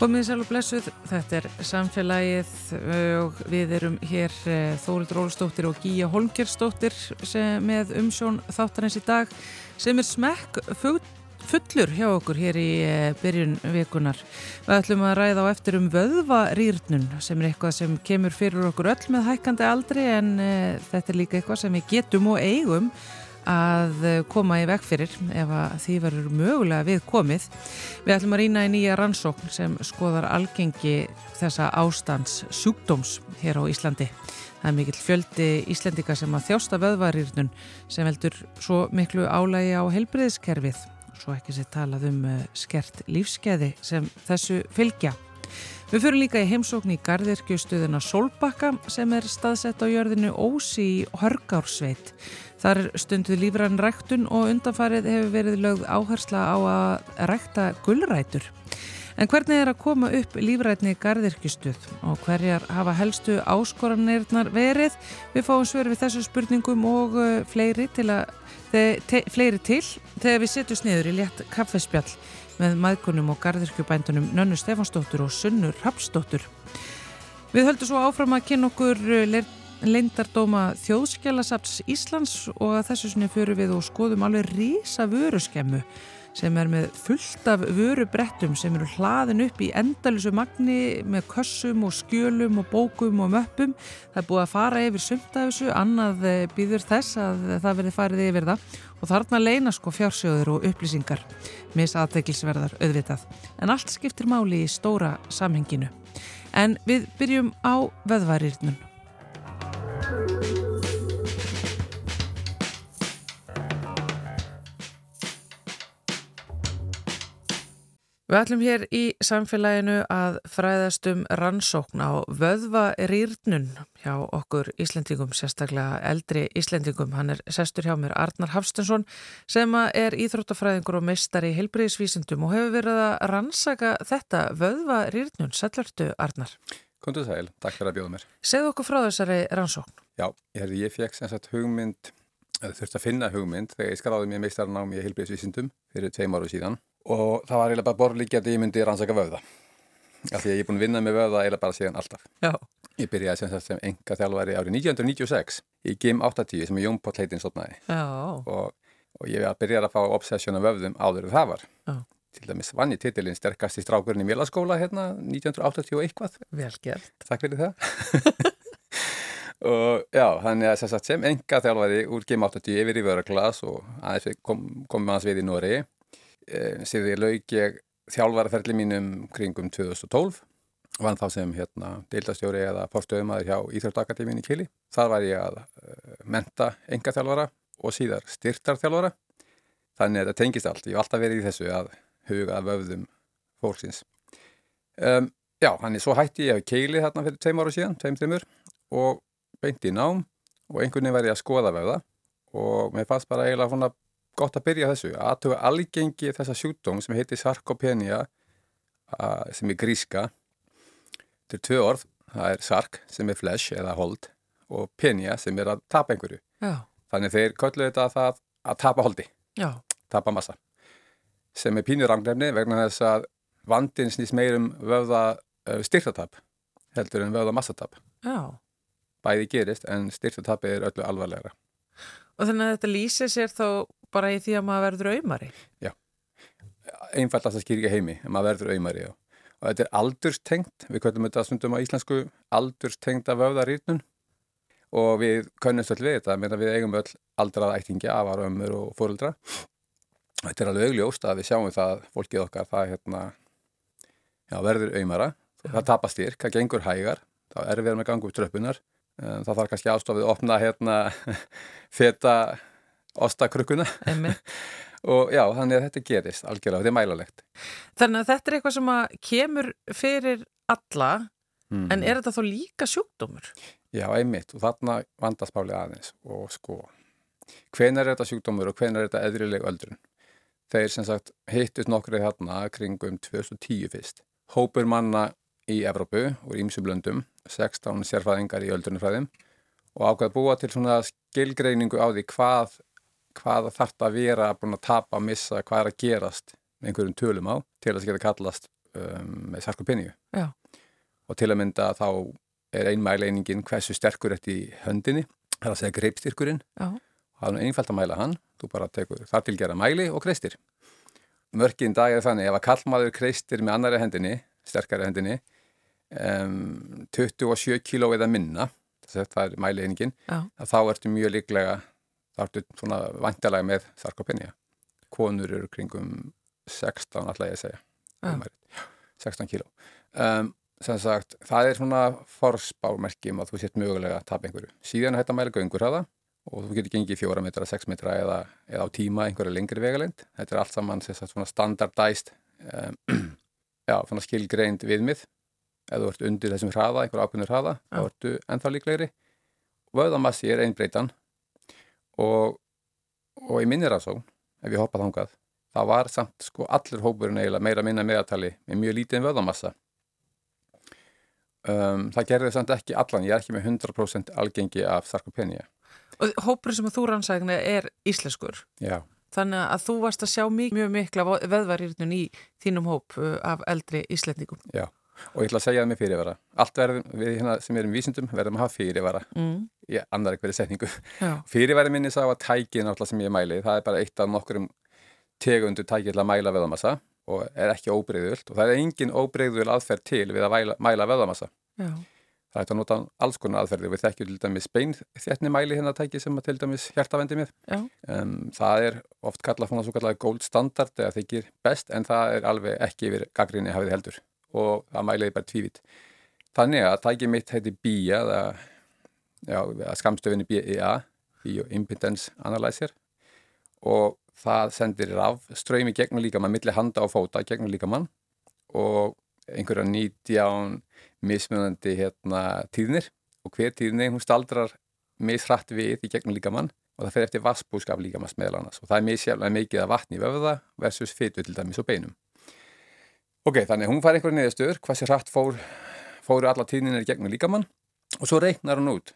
Komið sæl og blessuð, þetta er samfélagið og við erum hér eh, Þórild Rólstóttir og Gíja Holmgerstóttir með umsjón þáttarins í dag sem er smekk fullur hjá okkur hér í eh, byrjun vikunar. Við ætlum að ræða á eftir um vöðvarýrnun sem er eitthvað sem kemur fyrir okkur öll með hækkandi aldri en þetta er líka eitthvað sem við getum og eigum að eh, koma í veg fyrir ef því verður mögulega við komið. Við ætlum að rýna í nýja rannsókn sem skoðar algengi þessa ástands sjúkdóms hér á Íslandi. Það er mikill fjöldi Íslandika sem að þjásta vöðvarirnun sem veldur svo miklu álægi á helbriðiskerfið. Svo ekki sér talað um eh, skert lífskeiði sem þessu fylgja. Við fyrir líka í heimsókn í gardirkjustuðuna Solbakka sem er staðsett á jörðinu Ósi í Hörgársveit. Þar stunduð lífrann ræktun og undanfarið hefur verið lögð áhersla á að rækta gullrætur. En hvernig er að koma upp lífrætni gardirkistuð og hverjar hafa helstu áskoranirnar verið? Við fáum svör við þessu spurningum og uh, fleiri til, að, te, fleiri til þegar við setjum sniður í létt kaffespjall með maðgunum og gardirkjubændunum Nönnu Stefansdóttur og Sunnur Rapsdóttur. Við höldum svo áfram að kynna okkur uh, leindardóma þjóðskjálasaps Íslands og að þessu sinni fyrir við og skoðum alveg rísa vöruskemmu sem er með fullt af vörubrettum sem eru hlaðin upp í endalusu magni með kössum og skjölum og bókum og möppum. Það er búið að fara yfir sumt af þessu, annað eh, býður þess að það verði farið yfir það og þarna leina sko fjársjóður og upplýsingar misaðteglisverðar auðvitað. En allt skiptir máli í stóra samhenginu. En við byrjum á veðvarirnum. Við ætlum hér í samfélaginu að fræðast um rannsókn á vöðvarýrnun hjá okkur Íslendingum, sérstaklega eldri Íslendingum. Hann er sestur hjá mér Arnar Hafstensson sem er íþróttafræðingur og meistari í heilbriðisvísindum og hefur verið að rannsaka þetta vöðvarýrnun. Sællartu Arnar? Kondur sæl, takk fyrir að bjóða mér. Segð okkur frá þessari rannsókn. Já, ég, ég fekk sem sagt hugmynd, þurfti að finna hugmynd þegar ég skráði mér meistarnámi í heilbreyðsvísindum fyrir tveim áru síðan og það var eiginlega bara borðlíkjandi ég myndi rannsaka vöða. Af því að ég er búin að vinna með vöða eiginlega bara síðan alltaf. Já. Ég byrjaði sem sagt sem enga þjálfari árið 1996 í GIM 80 sem er Jón Páll heitinn stofnaði. Já. Og, og ég byrjaði að fá obsessjón af vöðum áður en það var. Já til dæmis vann ég titilinn sterkast í strákurinn í Mélaskóla hérna 1980 og eitthvað. Vel gert. Takk fyrir það. Og já, hann er sem, sem enga þjálfæði úr Game 80 yfir í vöruglas og komum kom við hans við í Nóri e, síðan ég laug ég þjálfæraferli mínum kringum 2012 vann þá sem hérna deildastjóri eða fórstöðumæður hjá Íþjóttakadémin í Kili. Þar var ég að uh, menta enga þjálfæra og síðar styrtarþjálfæra þannig að það tengist allt, ég hef alltaf verið í þessu að huga vöfðum fólksins. Um, já, hann er svo hætti ég að keili þarna fyrir tveim ára síðan, tveim þreymur og beinti í nám og einhvern veginn ég að skoða vöfða og mér fannst bara eiginlega svona gott að byrja þessu, að aðtuga algengi þessa sjúkdóm sem heitir sarkopenia sem er gríska þetta er tvö orð, það er sark sem er flesh eða hold og penia sem er að tapa einhverju Já. þannig þeir köllu þetta að, að tapa holdi Já. tapa massa sem er pínur rangnefni vegna þess að vandin snýst meirum vöða uh, styrtatap heldur en vöða massatap. Já. Bæði gerist en styrtatapi er öllu alvarlegra. Og þannig að þetta lýsir sér þá bara í því að maður verður auðmari? Já. Einfallast að skýrja heimi, að maður verður auðmari, já. Og þetta er aldurstengt, við köllum þetta stundum á íslensku, aldurstengt af vöðarýrnun og við könnumst öll við þetta, meðan við eigum öll aldraða ættingja, afar, ömmur og fóröldra þetta er alveg augljóst að við sjáum það fólkið okkar, það hérna, já, verður auðmara, það tapast styrk, það gengur hægar, þá er við með gangu upp tröppunar, það þarf kannski ástofið að opna hérna feta ostakrukuna og já, þannig að þetta gerist algjörlega, þetta er mælalegt. Þannig að þetta er eitthvað sem kemur fyrir alla, mm. en er þetta þó líka sjúkdómur? Já, einmitt og þarna vandast Páli aðeins og sko, hvenar er þetta sjúkdómur og hvenar er þetta eðrileg öldrun? Þeir sem sagt hittust nokkrið hérna kringum 2010 fyrst. Hópur manna í Evrópu og ímsum löndum, 16 sérfæðingar í öldrunufræðum og ákveða búa til svona skilgreiningu á því hvað, hvað þarf það að vera búin að tapa, missa, hvað er að gerast með einhverjum tölum á til að það geta kallast um, með sarkopinju. Já. Og til að mynda þá er einmæleiningin hversu sterkur þetta í höndinni, það er að segja greipstyrkurinn. Já. Það er einfalt að mæla hann, þú bara tekur þar til gera mæli og kreistir. Mörgin dag er þannig ef að kallmaður kreistir með annari hendinni, sterkari hendinni, um, 27 kíló eða minna, þess að það er mælieiningin, þá ertu mjög líklega, þá ertu svona vantalega með sarkopenia. Konur eru kringum 16 alltaf ég að segja, Já. 16 kíló. Um, sem sagt, það er svona forspármerkjum að þú sett mögulega að tapa einhverju. Síðan er þetta mæla göngur hafa og þú getur gengið fjóra metra, sex metra eða, eða á tíma einhverju lengri vegalind. Þetta er allt saman sagt, svona standardæst um, já, skilgreind viðmið. Ef þú ert undir þessum hraða, einhverju ákveðnur hraða, ja. þá ertu ennþá líklegri. Vöðamassi er einbreytan og, og í minnir svo, ef ég hoppað hangað, það var samt sko allur hópurinn eiginlega meira minna meðatali með mjög lítið vöðamassa. Um, það gerði samt ekki allan, ég er ekki með 100% algengi af sarkopenia. Og hópur sem þú rannsækna er íslenskur? Já. Þannig að þú varst að sjá mjög, mjög mikla veðvarirnun í þínum hóp uh, af eldri íslendingum. Já, og ég ætla að segja það með fyrirvara. Allt verðum við hérna sem erum vísindum verðum að hafa fyrirvara mm. í annar eitthvað setningu. Fyrirværi minni sá að tækið náttúrulega sem ég mæli, það er bara eitt af nokkurum tegundu tækið til að mæla veðamassa og er ekki óbreyðvöld og það er engin óbreyðvöld aðferð til við að mæla, mæla vöðamassa. Já. Það er að nota alls konar aðferði við þekkjum til dæmis beinþjarni mæli hérna að tæki sem að til dæmis hjertavendi með. Um, það er oft kallað svona svo kallað gold standard eða þykir best en það er alveg ekki yfir gaggrinni hafið heldur. Og það mæliði bara tvívit. Þannig að tæki mitt heiti BIA eða skamstöfinni BIA, Bioimpedance Analyzer. Og það sendir raf ströymi gegnum líkamann, millir handa og fóta gegnum líkamann. Og einhverja 19 mismunandi hérna, tíðnir og hver tíðni hún staldrar misrætt við í gegnum líkamann og það fer eftir vassbúskap líkamanns meðal annars og það er misjaflega mikið að vatni vöfða versus fytu til dæmis og beinum. Ok, þannig hún fær einhverja niðurstöður, hvað sé hrætt fór, fóru alla tíðninir í gegnum líkamann og svo reiknar hún út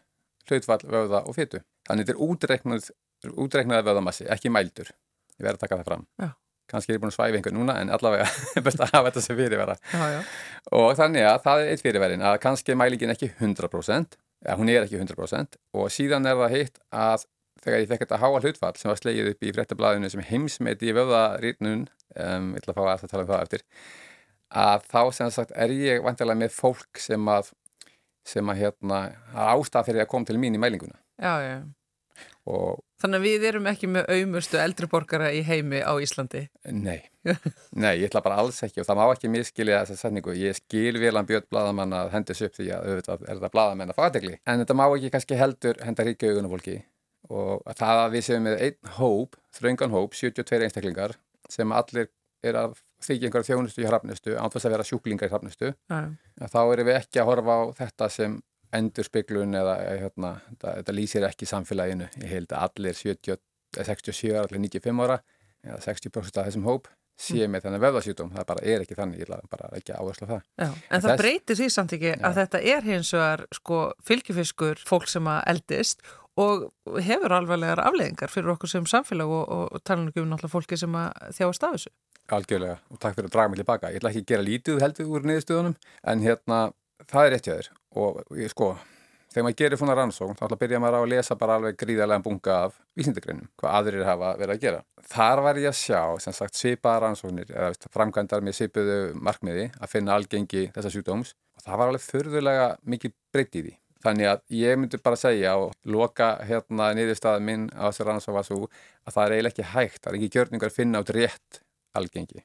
hlautfall, vöfða og fytu. Þannig þetta er útreiknað, útreiknaði vöfðamassi, ekki mældur. Ég verði að taka það fram. Já. Kanski er ég búin að svæfa einhver núna en allavega best að hafa þetta sem fyrirvera. Já, já. Og þannig að það er eitt fyrirverin að kannski mælingin ekki 100%, eða hún er ekki 100% og síðan er það hitt að þegar ég fekk þetta háa hlutfall sem var slegið upp í frettablaðinu sem heimsmeiti í vöðarýrnun, um, ég ætla að fá að tala um það eftir, að þá sem sagt er ég vantilega með fólk sem að, sem að hérna, ástað fyrir að koma til mín í mælinguna. Já, já. Og Þannig að við erum ekki með auðmustu eldri borgara í heimi á Íslandi. Nei, nei, ég ætla bara alls ekki og það má ekki miskilja þessa setningu. Ég skil vel að bjöð bladamann að hendis upp því að auðvitað er það bladamenn að fategli. En þetta má ekki kannski heldur henda ríkja augunum fólki og það að við séum með einn hóp, þraungan hóp, 72 einstaklingar sem allir er að þykja einhverja þjónustu í hrafnustu ánþess að vera sjúklingar í hrafnustu. Þá erum við ekki að horfa á þetta sem endur speiklun eða hérna, þetta, þetta lýsir ekki samfélaginu. Ég held að allir 70, 67, allir 95 ára eða 60% af þessum hóp sé með þennan vöðasjútum. Það bara er ekki þannig, ég laði bara ekki áherslu á það. Já, en, en það þess... breytir því samt ekki að þetta er hins vegar sko, fylgjufiskur fólk sem að eldist og hefur alveglegar afleðingar fyrir okkur sem samfélag og, og, og tala um náttúrulega fólki sem að þjáast af þessu. Algjörlega og takk fyrir að draga mig tilbaka. Ég ætla ekki að gera lítið heldur úr niðurstöðunum en hérna það er rétt hjá þér og sko, þegar maður gerir svona rannsókn þá byrja maður á að lesa bara alveg gríðarlega bunga af vísindagreinum, hvað aðrir hafa verið að gera. Þar var ég að sjá sem sagt svipaða rannsóknir eða framkvæmdar með svipuðu markmiði að finna algengi þessa sjúkdóms og það var alveg förðulega mikið breytt í því. Þannig að ég myndi bara segja og loka hérna niðurstaðin minn á þessu rannsók var svo að það er eiginlega ekki hægt, það er ekki gjörningar að finna át rétt algengi.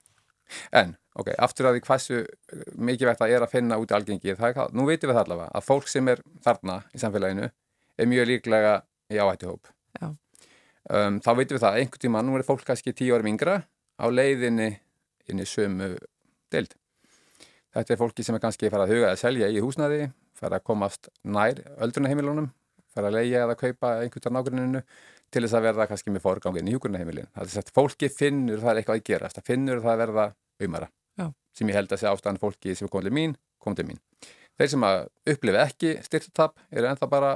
En, ok, aftur að því hversu eh, mikið það er að finna út í algengi, er, nú veitum við það allavega að fólk sem er þarna í samfélaginu er mjög líklega í áhættuhóp. Um, þá veitum við það að einhvern tíma, nú er fólk kannski tíu árum yngra á leiðinni inn í sömu deild. Þetta er fólki sem er kannski farað að huga að selja í húsnaði, farað að komast nær öldrunaheimilunum, farað að leia eða kaupa einhvern nágruninu til þess að verða kannski með forgangin í hjúkurnaheimilin. Það er að fólki finnur það er eitthvað að gera, það finnur það að verða umara, Já. sem ég held að sé ástæðan fólki sem komið til mín, komið til mín. Þeir sem að upplifa ekki styrtatab eru ennþá bara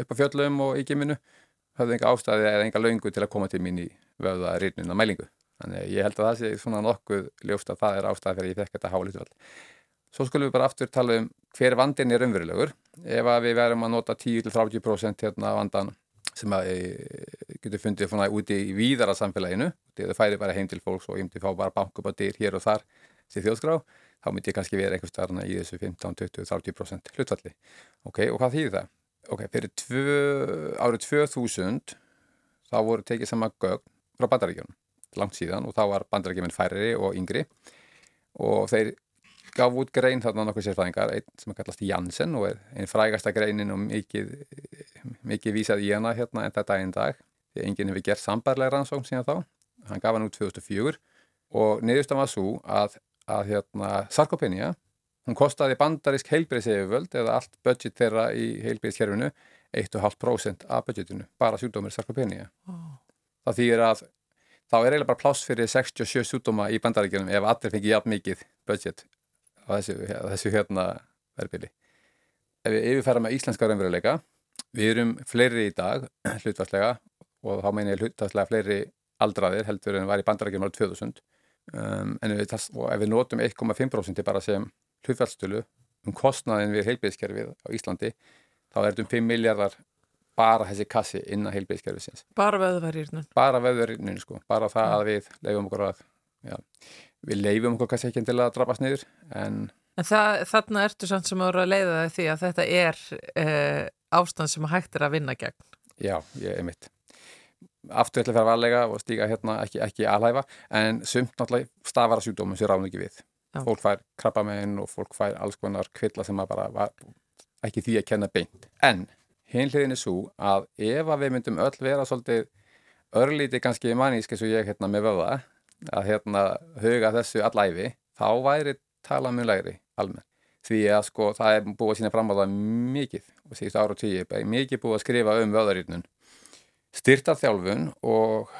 upp á fjöllum og í geminu, hafðu enga ástæði eða enga laungu til að koma til mín í vöða rýrnuna mælingu. Þannig ég held að það sé svona nokkuð ljóst að það er ástæði fyrir ég fekk þetta hálítvall. Svo skulum við bara aftur tala um hver vandin er umverulegur. Ef við verum að nota 10-30% hérna vandan sem að e, getur fundið úti í víðara samfélaginu, það færi bara heim til fólks og ég myndi fá bara bank upp á dyr hér og þar sem þjóðskrá, þá myndi ég kannski vera einhvers starna í þessu 15-20-30% hlutvalli. Ok, og hvað þýðir það? Ok, fyrir tvö, árið 2000 þá voru tekið sama gögn frá bandaríkjunum langt síðan og þá var bandarækjuminn færri og yngri og þeir gaf út grein þarna nokkuð sérfæðingar einn sem kallast Janssen og er einn frægasta greinin og mikið, mikið vísað í hana hérna en þetta einn dag því enginn hefur gert sambarlega rannsókn síðan þá hann gaf hann út 2004 og niðurstam var svo að, að hérna, sarkopenia hún kostaði bandarísk heilbyrðisefjöld eða allt budget þeirra í heilbyrðiskerfinu 1,5% af budgetinu bara sjúkdómir sarkopenia oh. það þýðir að þá er eiginlega bara pláss fyrir 67 sjúdóma í bandaríkjunum ef allir fengi jafn mikið budget á þessu, þessu hérna verðbili. Ef við yfirfæra með íslenska raunveruleika, við erum fleiri í dag hlutvarslega og þá meina ég hlutvarslega fleiri aldraðir heldur en var í bandaríkjunum árið 2000 um, en við, ef við notum 1,5% bara sem hlutvarstölu um kostnaðin við heilbíðskerfið á Íslandi þá er þetta um 5 miljardar bara þessi kassi innan heilbíðskerfisins. Bara veðverðirinn? Bara veðverðirinn, sko. Bara það að við leifum okkur að, já, við leifum okkur kannski ekki til að drafast niður, en... En það, þarna ertu samt sem ára að leiða því að þetta er eh, ástand sem hægt er að vinna gegn. Já, ég er mitt. Aftur ætla að vera varlega og stíka hérna ekki, ekki alhæfa, en sumt náttúrulega stafara sjúdómum sem ráðum ekki við. Já. Fólk fær krabba meginn og fólk fær alls konar kvilla sem bara var ekki því að kenna beint. En Hinliðin er svo að ef að við myndum öll vera svolítið örlítið kannski mannísk eins og ég hérna með vöða að hérna huga þessu allæfi þá væri tala mjög lægri almenn. Því að sko það er búið að sína fram á það mikið og síðust ára og tíu mikið búið að skrifa um vöðarýrnun. Styrtarþjálfun og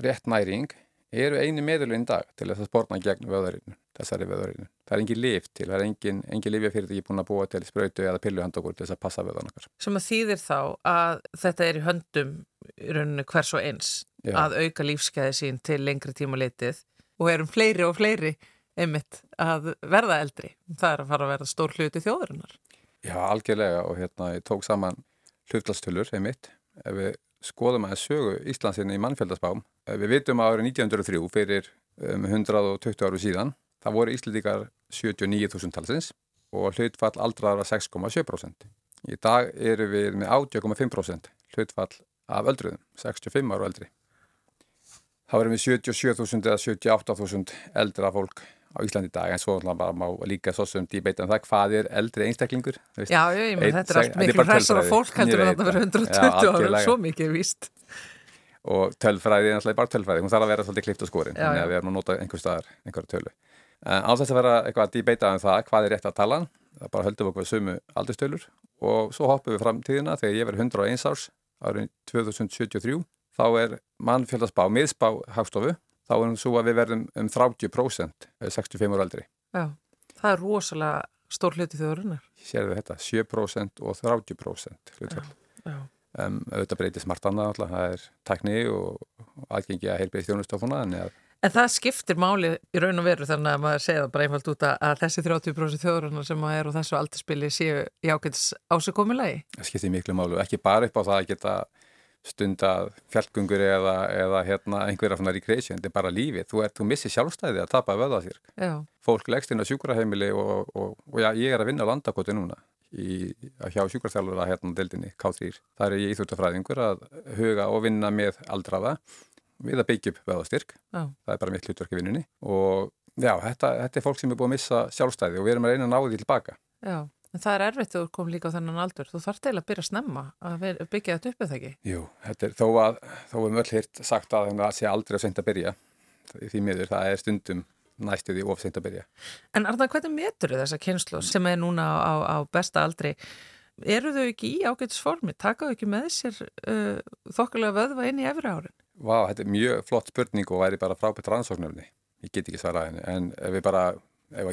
rétt næring eru einu meðlun dag til þess að spórna gegn vöðarýrnun, þessari vöðarýrnun. Það er engin lif til, það er engin, engin lifjafyrirtæki búin að búa til spröytu eða pilluhandokur til þess að passa vöðan okkar. Sem að þýðir þá að þetta er í höndum í rauninu hvers og eins Já. að auka lífskeiði sín til lengri tíma litið og erum fleiri og fleiri einmitt að verða eldri. Það er að fara að verða stór hluti þjóðurinnar. Já, algjörlega og hérna ég tók saman hlutlastöllur einmitt. Ef við skoðum að sögu Íslandsinni í mannfjöldaspám, við vitum að árið 1903 fyrir um 120 áru síðan Það voru íslendikar 79.000 talsins og hlutfall aldraðara 6,7%. Í dag eru við með 80,5% hlutfall af öldruðum, 65 ára eldri. Það verður við 77.000 eða 78.000 eldra fólk á Íslandi í dag en svo bara má líka svo sem dýbeita um það hvað er eldri einstaklingur. Já, ég menn þetta er allt miklu hræsar af fólk heldur en þetta verður 120 ára, svo mikið víst. Og tölfræði er náttúrulega bara tölfræði, hún þarf að vera svolítið klipt á skorin, þannig að við erum að nota einhver staðar, einhverju tölu. Á þess að vera eitthvað að dýbeita um það hvað er rétt að tala, það bara höldum okkur sumu aldurstölur og svo hoppum við fram tíðina þegar ég verið 101 árs árið 2073, þá er mannfjöldaspá, miðspá hagstofu, þá er hún svo að við verðum um 30% 65 ára aldri. Já, það er rosalega stór hluti þjóðurinnar. Sérðu þetta, 7% og 30% hlutvöld. Já, já. Um, auðvitað breytið smartana alltaf, það er tækni og aðgengi að heilbreyð þjónustofuna en eða En það skiptir máli í raun og veru þannig að maður segja bara einfalt út að þessi 30% þjóðurinnar sem maður er og þessu aldurspili séu í ákveðs ásökomulegi. Það skiptir miklu málu, ekki bara upp á það að geta stundað fjallgungur eða, eða hérna, einhverja svona recreation, þetta er bara lífið. Þú, þú missir sjálfstæði að tapa vöðasýrk. Fólk leggst inn á sjúkraheimili og, og, og já, ég er að vinna á landakoti núna í, hjá sjúkraþjálfur að hérna deildinni K3. Það er ég íþjóttafræðingur að huga og vinna með aldraða við að byggja upp veðastyrk það er bara mitt hlutverk í vinnunni og já, þetta, þetta er fólk sem er búið að missa sjálfstæði og við erum að reyna að ná því tilbaka Já, en það er erfitt að þú kom líka á þennan aldur þú þarf til að byrja að snemma að byggja þetta upp eða ekki? Jú, er þó að þó er mjög hlirt sagt að það sé aldrei að senda að byrja því miður, það er stundum næstu því ofseint að byrja En Arðan, hvernig metur þessa kynslu sem er núna á, á besta aldri eru þau ekki í ágætisformi? Taka þau ekki með sér uh, þokkulega vöðva inn í efri árin? Vá, þetta er mjög flott spurning og væri bara frábært rannsóknarni. Ég get ekki svara henni, en ef við bara, ef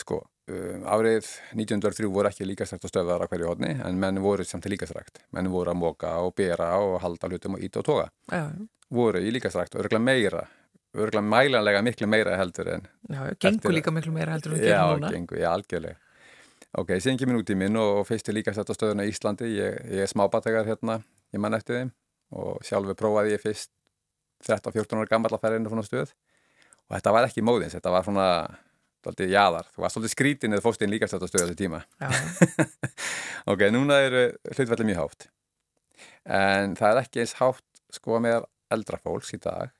sko, um, árið 1903 voru ekki líkastrækt og stöðar á hverju hodni en menn voru samt líkastrækt. Menn voru að móka og bera og halda hlutum og íta og toga. Já, Voru í líkastrækt og örgulega meira, örgulega mælanlega miklu meira heldur en já, gengur líka miklu meira heldur en við Já, gerum núna. gengur, já, algjörlega. Ok, síðan kemur út í minn og, og fyrst til líka þetta stöðuna í Íslandi. Ég, ég er smábategar hérna, ég mann eftir þeim og sjálfur prófaði ég fyrst 13-14 ára gammal að færa inn á svona stöð og þetta var ekki móðins, þetta var svona svolítið jaðar. Þú var svolítið skrítin eða fórst inn líka þetta stöð á þessu tíma. Ok, núna eru hlutvelli mjög hátt. En það er ekki eins hátt sko með eldra fólks í dag.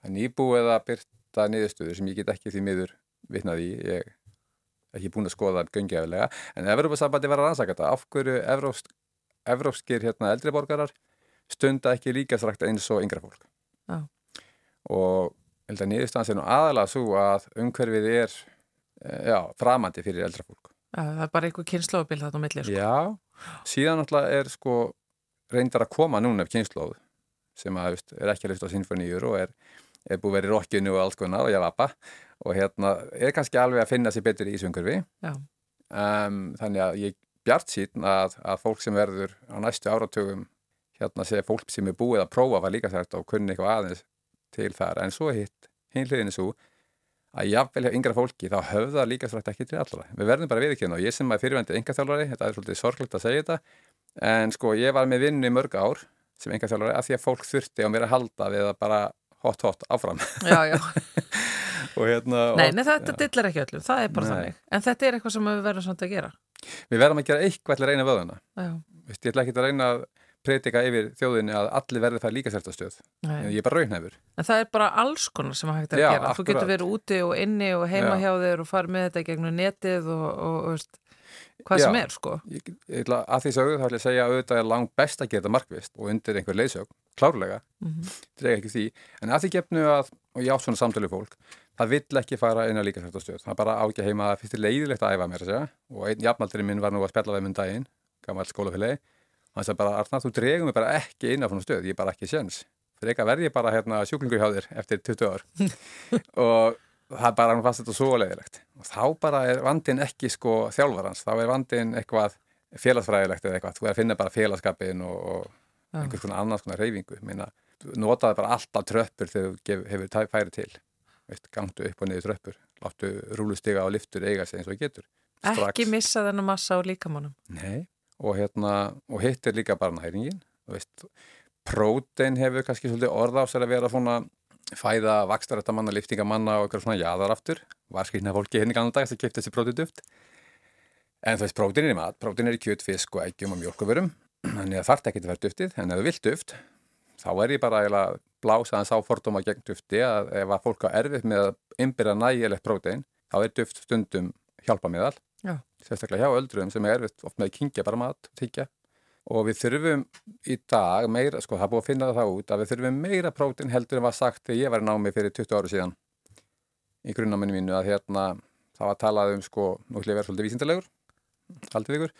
Það er nýbúið að byrta niðurstöður sem ég get ekki því miður vitnað í. Ég er ekki búin að skoða það göngjafilega. En Evrópasambandi var að rannsaka þetta. Af hverju evrópsk, evrópskir hérna, eldri borgarar stunda ekki líka strakt eins og yngra fólk. Já. Og ég held að niðurstaðan sé nú aðalega svo að umhverfið er já, framandi fyrir eldra fólk. það er bara einhver kynnslóðabil þetta á milli, sko. Já, síðan náttúrulega er sko reyndar að koma núna af kynnslóð sem að veist, er ekki að hlusta á sinfoníur og er, er búið vera í rockinu og alls konar og javappa og hérna er kannski alveg að finna sér betur í svöngurfi Já. um, þannig að ég bjart síðan að, að fólk sem verður á næstu áratugum hérna sé fólk sem er búið að prófa að líka þært og kunni eitthvað aðeins til þar en svo hitt, hinliðinu svo að jafnvel hjá yngra fólki þá höfða líka þrætt ekki til allra. Við verðum bara viðkynna og ég sem er fyrirvændi engaþjálfari, þetta er svolítið sorglegt að segja þetta, en sko ég var með vinnu í mörg ár sem engaþjálfari að því að fólk þurfti á mér að halda við að bara hot hot áfram Já, já. og hérna Nei, og, nei, þetta dillar ekki öllum, það er bara Nei. þannig. En þetta er eitthvað sem við verðum samt að gera. við verðum að gera eitthvað til að reyna vöðuna Já, ég ætla ekki að reyna að predika yfir þjóðinni að allir verði það líka sértastöð nei. ég er bara raunhefur En það er bara alls konar sem að hægt er að Já, gera. Þú getur verið úti og inni og heima Já. hjá þér og farið með þetta gegnum netið og, og, og hvað Já. sem er, sko. ég, ég ætla, að því sögðu þá ætla ég að segja að auðvitað er langt best að gera þetta markvist og undir einhver leiðsög, klárlega Mm þetta er ekki því, en að því gefnu að og ég átt svona samtölu fólk það vill ekki fara inn á líka þetta stöð það er bara ágja heima að fyrst er leiðilegt að æfa mér og einn jafnaldri minn var nú að spjalla við minn daginn, gammal skólafélagi hann sagði bara, Arnar, þú dregum mig bara ekki inn á svona stöð, ég er bara ekki séns. Fyrir ekki að verði ég bara hérna sjúklingur hjá þér eftir 20 ár. Og það bara, hann fannst þetta svo leiðilegt. Og þá bara er vandin ekki sko þjálfarans, þá er vandin eitthvað félagsfræðilegt eða eitthvað, þú er að finna bara félagskapin og, og einhvers konar annars konar reyfingu Meina, notaði bara alltaf tröppur þegar þú hefur tæ- færi til. Veist, gangtu upp og niður tröppur. Láttu rúlustiga og liftur eiga sig eins og getur. Ekki missa þennan massa á líkamannum. Nei, og, hérna, og hitt er líka veist, prótein hefur kannski svolítið orða á sér að vera svona fæða vakstarættamanna, liftingamanna og eitthvað svona jaðaraftur var skrifna fólki henni gannan dag sem kipti þessi próteinduft en þú veist, prótein er í mat prótein er í kjöt, fisk og eggjum og mjölkuverum þannig að þarf ekki að vera duftið. En ef þú vilt duft þá er ég bara að blása hans á fordóma gegn dufti að ef að fólk á erfitt með að innbyrja nægilegt prótein þá er duft stundum hjálpa meðal Já. sérstaklega hjá öldruðum sem er erfitt oft með að kingja bara mat og tyggja og við þurfum í dag meira, sko það er búið að finna það út að við þurfum meira prótein heldur en var sagt þegar ég var í námi fyrir 20 ára síðan. Í grunnáminu mínu að hérna það var talað um sko, nú ætlum ég að vera svolítið vísindalegur haldið ykkur.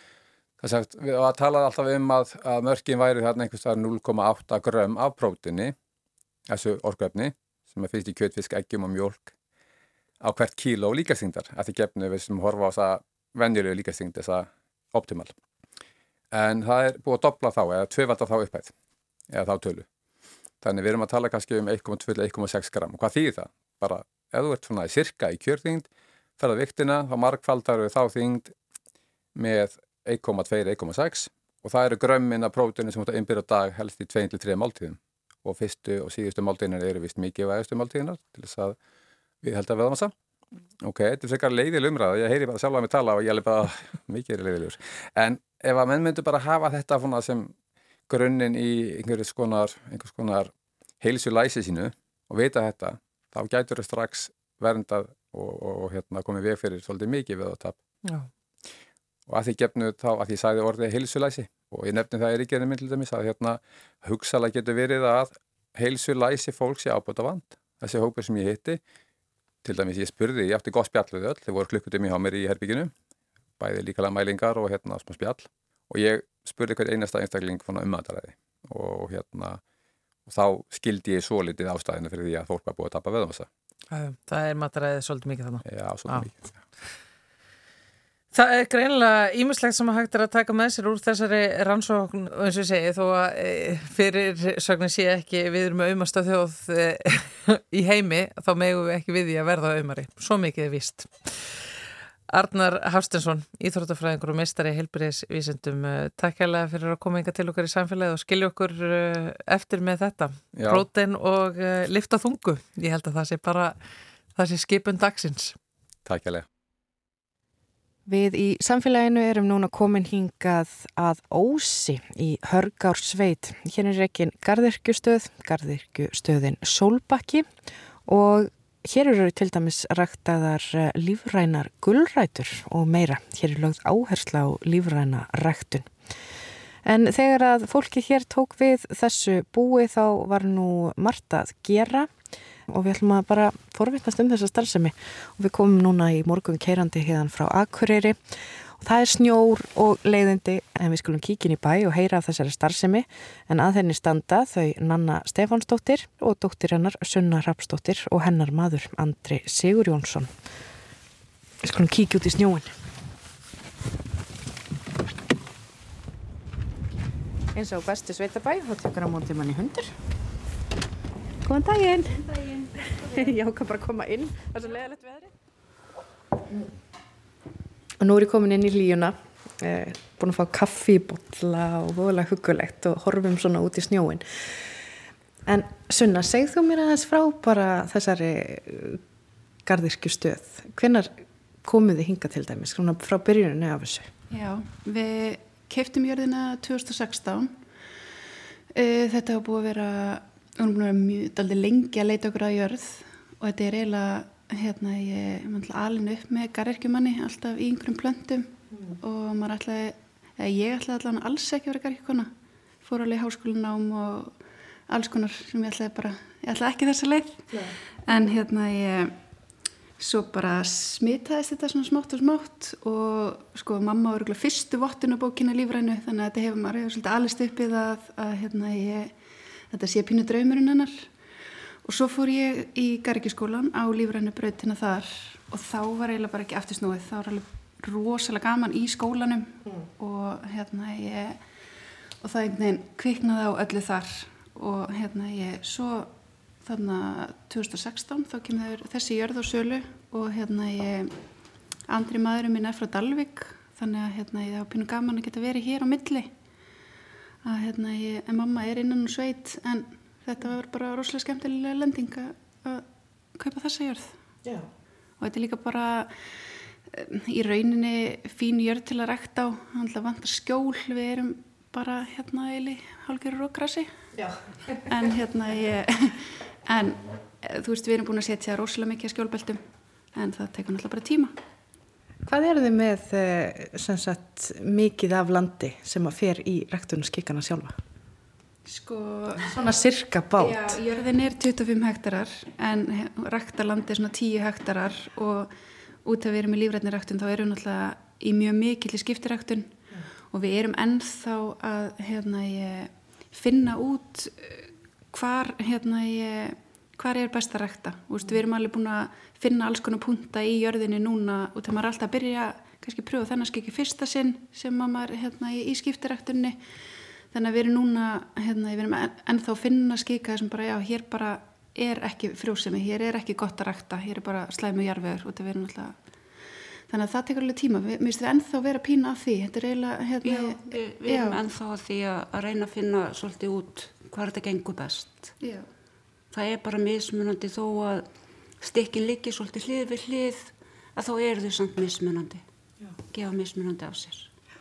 Það sagt, við var talað alltaf um að, að mörkin væri þarna einhvers staðar 0,8 grömm af próteini þessu orkuefni sem er fyrst í kjötfisk, eggjum og mjólk á hvert kíló líkastingdar að því gefnu við sem horfa á þessa venjulegu líkastingd, þessa optimal. En það er búið að dobla þá eða tvöfalda þá upphæð eða þá tölu. Þannig við erum að tala kannski um 1,2-1,6 gram og hvað þýðir það? bara ef þú ert svona í sirka í kjörþyngd ferða viktina, þá markfaldar þá þyngd með 1,2-1,6 og það eru grömmin af prótinu sem ert að innbyrja dag helst í 2-3 máltíðum. Og fyrstu og síðustu máltíðinar eru vist mikið vægastu máltíðinar til þess að við held að veðmassa ok, þetta er frekar leiðil umræða. Ég heyri bara sjálf að mig tala og ég er bara mikið er leiðilegur. En ef að menn myndu bara hafa þetta sem grunninn í einhvers konar, konar heilsu læsi sínu og vita þetta þá gætur þau strax verndað og, og, og hérna, komið veg fyrir svolítið mikið við Já. og að því gefnu þá að því sagði orðið heilsulæsi. Og ég nefni það ríkjörnum minn til dæmis að hérna hugsalega getur verið að heilsulæsi fólk sé ábúta vand þessi hópur sem ég hitti til dæmis ég spurði, ég átti gott spjall við öll þeir voru klukkutum hjá mér í herbygginu bæði líkalega mælingar og hérna smá spjall og ég spurði hver einasta einstakling svona umættaræði og hérna og þá skildi ég svo litið ástæðinu fyrir því að fólk var búið að tapa vöðumassa Já, Það er mataræðið svolítið mikið þannig. Já, Já. svolítið mikið Það er greinlega ímislegt sem að hægt er að taka með sér úr þessari rannsókn eins og ég segi þó að e, fyrir sögnin sé ekki við erum auðmasta þjóð e, í heimi þá megum við ekki við því að verða auðmari. Svo mikið er víst. Arnar Hafstensson, Íþróttafræðingur og meistari heilbyrðisvísendum, e, takk hérlega fyrir að koma enga til okkar í samfélagi og skilja okkur eftir með þetta. Prótein og lifta þungu. Ég held að það sé bara, það sé skipun dagsins. Takk hérlega. Við í samfélaginu erum núna komin hingað að Ósi í Hörgársveit. Hér er ekki gardirkjustöð, gardirkjustöðin Solbakki og hér eru til dæmis ræktaðar eh, lífrænar gullrætur og meira. Hér er lögð áhersla á lífræna ræktun. En þegar að fólki hér tók við þessu búi þá var nú margt að gera og við ætlum að bara forvittast um þessa starfsemi. Og við komum núna í morgun keirandi hérna frá Akureyri. Og það er snjór og leiðindi en við skulum kíkin í bæ og heyra af þessari starfsemi. En að henni standa þau Nanna Stefánsdóttir og dóttir hennar Sunna Rapsdóttir og hennar maður Andri Sigur Jónsson Við skulum kíkja út í snjóin eins og bestu sveitabæ þá tekur að móti manni hundur Góðan daginn. Góðan daginn. Ég ákvað bara að koma inn. Það er svo leðilegt veðri. Og nú er ég komin inn í líuna. Eh, búin að fá kaffibotla og voðalega hugulegt og horfum svona út í snjóin. En Sunna, segð þú mér aðeins frá bara þessari eh, gardirkju stöð. Hvenar komuð þið hinga til dæmis? Svona frá byrjuninu af þessu. Já, við keftum jörðina 2016. Eh, þetta hafa búið að vera við erum búin að vera mjög lengi að leita okkur að jörð og þetta er eiginlega hérna ég er alveg upp með garðirkjumanni alltaf í einhverjum plöntum mm. og maður ætlaði, ég ætlaði allavega alls ekki að vera garðirkjuna fór alveg í háskólinám og alls konar sem ég ætlaði bara ég ætlaði ekki þessa leið yeah. en hérna ég svo bara smitaðist þetta svona smátt og smátt og sko mamma var fyrstu vottun á bókina lífrænu þannig að þetta hefur maður hefur svolítið alveg stuppið að, að hérna ég þetta sé pínu draumurinn hennar. Og svo fór ég í Garrikiskólan á lífrænu brautina þar og þá var eiginlega bara ekki aftursnúið þá var alveg rosalega gaman í skólanum mm. og hérna ég og það einhvern veginn kviknaði á öllu þar. Og hérna ég svo þarna 2016 þá kemur þessi jörð á sölu og hérna ég andri maðurum minn er frá Dalvik þannig að hérna ég á pínu gaman að geta verið hér á milli að hérna ég, en mamma er innan og sveit en þetta var bara rosalega skemmtilega lending að kaupa þessa jörð. Já. og þetta er líka bara í rauninni fín jörð til að rekta á. Hann vantar skjól, við erum bara hérna eili hálfgerður og grassi en hérna ég en þú veist við erum búin að setja rosalega mikið skjólbeltum en það tekur náttúrulega bara tíma Hvað eru þið með eh, sagt, mikið af landi sem að fer í rektunarskikana sjálfa? Sko, svona cirka bát. Já, jörðin er 25 hektarar en rektarlandi er svona 10 hektarar og út af að við erum í lífrætnirektun þá erum við náttúrulega í mjög mikill í skiptirektun mm. og við erum ennþá að hérna, finna út eh, hvar hérna, ég hvað er best að rekta við erum alveg búin að finna alls konar punta í jörðinni núna og það maður alltaf að byrja kannski pröfa þennan skikki fyrsta sinn sem maður hérna, í skiptirektunni þannig að við erum núna hérna, við erum ennþá að finna skika sem bara já, hér bara er ekki frjósemi hér er ekki gott að rekta, hér er bara slæmu jarfiður og það verður náttúrulega þannig að það tekur alveg tíma, við myndum ennþá að vera pína af því, þetta er eiginlega hérna, já, við, við erum ennþá að því að reyna að finna svolítið út hvað þetta gengur best. Já það er bara mismunandi þó að stikkin liggi svolítið hlið við hlið að þá eru þau samt mismunandi. Já. gefa mismunandi á sér.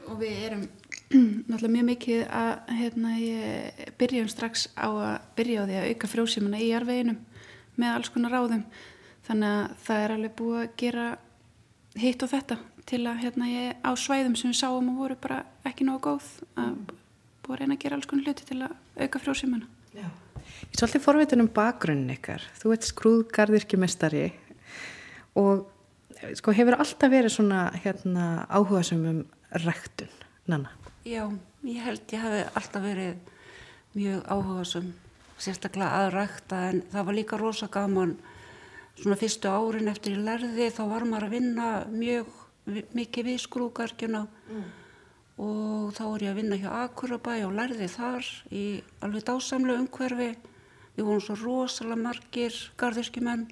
Og við erum náttúrulega mjög mikið að hérna, byrjum strax á að byrja á því að auka frjóðsímuna í jarveginum með alls konar ráðum. Þannig að það er alveg búið að gera hitt og þetta til að hérna, ég, á svæðum sem við sáum og voru bara ekki nógu góð að búið að reyna að gera alls konar hluti til að auka frjóðsímuna Já Ég er svolítið forveitin um bakgrunnin ykkar. Þú ert skrúðgarðirkjumestari og sko, hefur alltaf verið svona hérna, áhuga sem um rektun, Nanna? Já, ég held ég hafi alltaf verið mjög áhuga sem sérstaklega að rekta en það var líka rosa gaman svona fyrstu árin eftir ég lærði þá var maður að vinna mjög mikið við skrúgarkjuna mm. og þá er ég að vinna hjá Akurabæ og lærði þar í alveg dásamlega umhverfi. Við vorum svo rosalega margir gardirskjumenn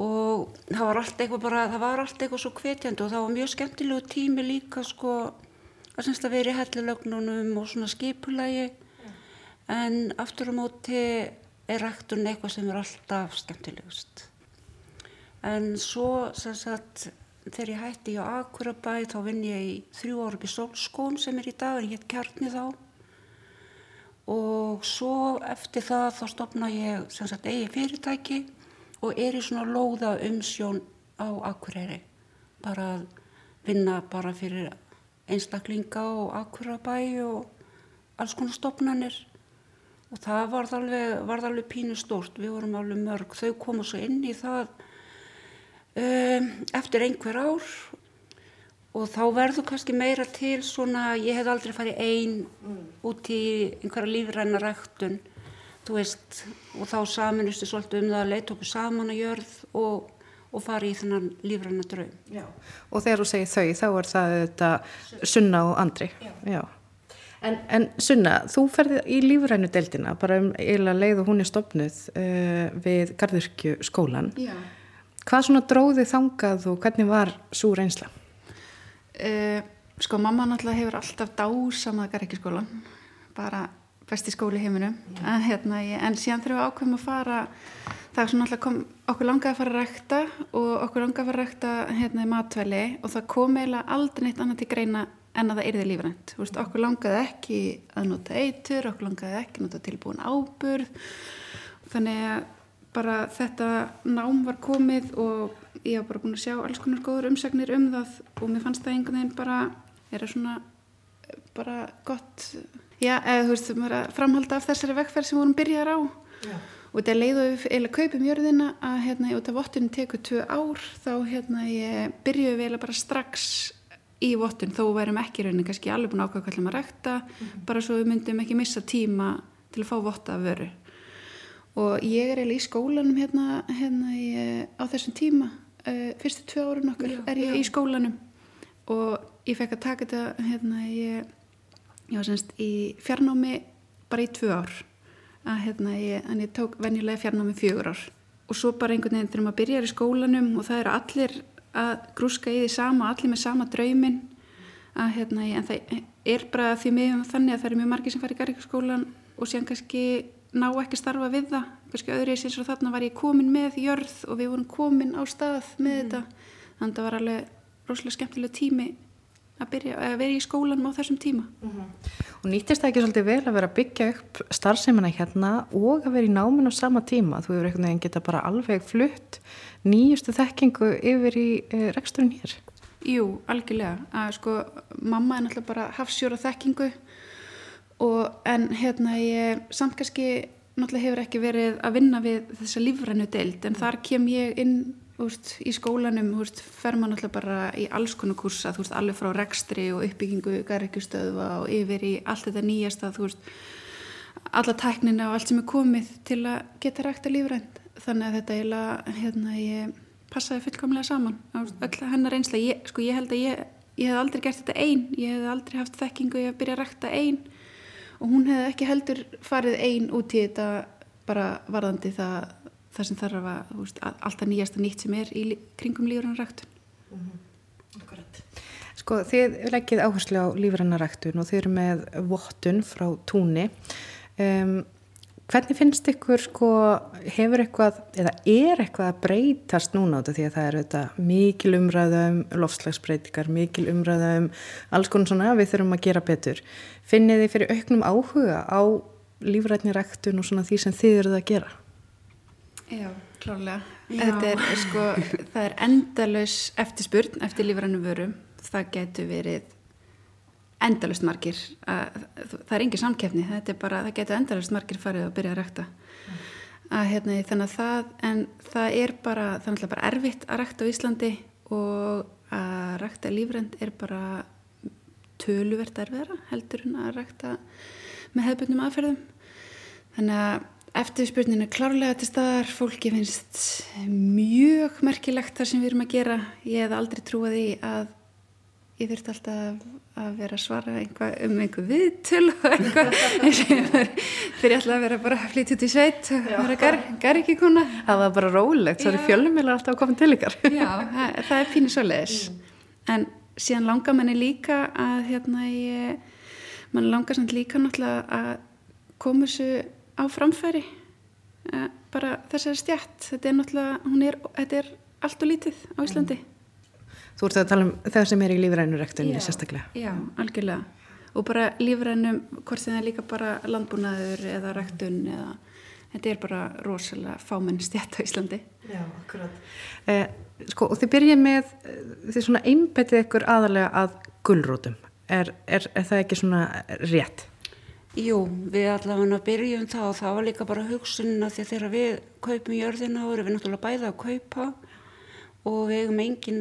og það var allt eitthvað bara, það var allt eitthvað svo kvetjandi og það var mjög skemmtilegu tími líka sko að semst að vera í hellilögnunum og svona skipulægi yeah. en aftur á móti er ræktun eitthvað sem er alltaf skemmtilegust. En svo sem sagt þegar ég hætti á Akurabæ þá vinn ég í þrjú ára í Solskón sem er í dag en ég heit kjarni þá og svo eftir það þá stopna ég sem sagt eigi fyrirtæki og er í svona lóða umsjón á Akureyri. Bara að vinna bara fyrir einstaklinga og Akurabæ og alls konar stopnarnir og það varð alveg, varð alveg pínu stórt, við vorum alveg mörg. Þau komu svo inn í það um, eftir einhver ár og þá verður kannski meira til svona, ég hef aldrei farið einn mm. út í einhverja lífræna ræktun veist, og þá saminustu svolítið um það að leita okkur saman að jörð og, og fara í þennan lífranna draum. Já. Og þegar þú segir þau, þá er það þetta Sunna og Andri. Já. Já. En, en Sunna, þú ferði í lífrænu deildina, bara um eiginlega leið og hún er stopnuð uh, við Garðurkju skólan. Já. Hvað svona dróði þangað og hvernig var svo reynsla? Uh, sko, mamma náttúrulega hefur alltaf dásamað Garðurkju skólan, bara besti skóli heiminum. En, hérna, ég, en síðan þurfum við ákveðum að fara það er svona alltaf kom okkur langaði að fara að rækta og okkur langaði að fara að rækta hérna í matvæli og það kom eiginlega aldrei neitt annað til greina en að það erði lífrænt. Okkur langaði ekki að nota eitur okkur langaði ekki að nota tilbúin áburð. Þannig að bara þetta nám var komið og ég var bara búin að sjá alls konar góður umsagnir um það og mér fannst það einhvern veginn bara er það svona bara gott já, eða þú veist, maður að framhalda af þessari vekkferð sem vorum byrjar á já. og þetta leiðu við eða kaupum jörðina að hérna, út af vottun tekur tvö ár þá hérna ég byrjuði eða bara strax í vottun þó værum ekki raunin kannski alveg búin ákvæða hvað ætlum að rekta mm -hmm. bara svo við myndum ekki missa tíma til að fá votta að veru og ég er eiginlega í skólanum hérna, hérna ég, á þessum tíma uh, fyrstu tvö árun okkur já, er ég já. í skólanum. Og ég fekk að taka þetta hérna ég ég var semst í fjarnámi bara í tvö ár. Að hérna ég, en ég tók venjulega fjarnámi fjögur ár. Og svo bara einhvern veginn þegar maður byrjar í skólanum og það eru allir að grúska í því sama, allir með sama draumin að hérna ég, en það er bara því miðum þannig að það eru mjög margir sem fari í garrikaskólan og síðan kannski ná ekki starfa við það. Kannski öðru sé svo þarna var ég komin með jörð og við vorum komin á stað með mm. þetta. Þannig að það var alveg rosalega skemmtilega tími að, byrja, að vera í skólanum á þessum tíma. Mm -hmm. Og nýttist það ekki svolítið vel að vera að byggja upp starfseimina hérna og að vera í náminn á sama tíma? Þú hefur einhvern veginn geta bara alveg flutt nýjustu þekkingu yfir í e, reksturinn hér. Jú, algjörlega. Að sko mamma er náttúrulega bara hafsjóra þekkingu og en hérna ég samt kannski náttúrulega hefur ekki verið að vinna við þessa lífrænu deild en þar kem ég inn Úst, í skólanum úst, fer maður náttúrulega bara í alls konar kursa veist, alveg frá rekstri og uppbyggingu garrikjustöðva og yfir í allt þetta nýjasta veist, alla tæknina og allt sem er komið til að geta rækta lífrænt. Þannig að þetta eiginlega hérna, ég passaði fullkomlega saman öll hennar einslega, ég, sko, ég held að ég, ég hef aldrei gert þetta einn ég hef aldrei haft þekkingu ég hef byrjað að rækta einn og hún hef ekki heldur farið einn út í þetta bara varðandi það það sem þarf að, veist, að alltaf nýjasta nýtt sem er í kringum lífrannaræktun mm -hmm. Sko þið leggið áherslu á lífrannaræktun og þið eru með vottun frá túni. Um, hvernig finnst ykkur sko hefur eitthvað, eða er eitthvað að breytast núna á þetta því að það eru þetta mikil umræðum, lofslagsbreytikar mikil umræðum, alls konar svona við þurfum að gera betur finnið þið fyrir auknum áhuga á lífrætniræktun og svona því sem þið eruð að gera Já, klárlega. Þetta er, sko, það er endalus eftirspurn eftir lífrannum vörum. Það getur verið endalust margir. Það er engin samkefni. Þetta er bara, það getur endalust margir farið að byrja að rækta. Mm. Að, hérna, þannig að það, en það er bara, það er bara erfitt að rækta á Íslandi og að rækta lífrand er bara töluvert erfiðara heldur en að rækta með hefðbundnum aðferðum. Þannig að Eftirspurnin er klárlega til staðar, fólki finnst mjög merkilegt það sem við erum að gera. Ég hef aldrei trúið í að ég þurfti alltaf að vera að svara einhvað, um einhver viðtöl og eitthvað fyrir alltaf að vera bara að flytja út í sveit og vera gar, gar ekki kona. Það var bara rólegt, svo eru fjölumílar alltaf að koma til ykkar. Já, það, það er pínir svo leiðis. Mm. En síðan langar manni líka að hérna ég, mann langar samt líka náttúrulega að koma þessu á framfæri uh, bara þessari stjætt þetta er náttúrulega, hún er, þetta er allt og lítið á Íslandi Þú ert að tala um það sem er í lífrænurektunni sérstaklega. Já, algjörlega. Og bara lífrænum, hvort sem það er líka bara landbúnaður eða rektun eða þetta er bara rosalega fámenn stjætt á Íslandi. Já, akkurat. Eh, Sko, og þið byrjið með eh, þið svona einbetið ykkur aðalega að gullrótum er, er, er það ekki svona rétt? Jú, við allavega byrjum það og það var líka bara hugsunina því að þegar við kaupum jörðina og erum við náttúrulega bæða að kaupa og við hefum engin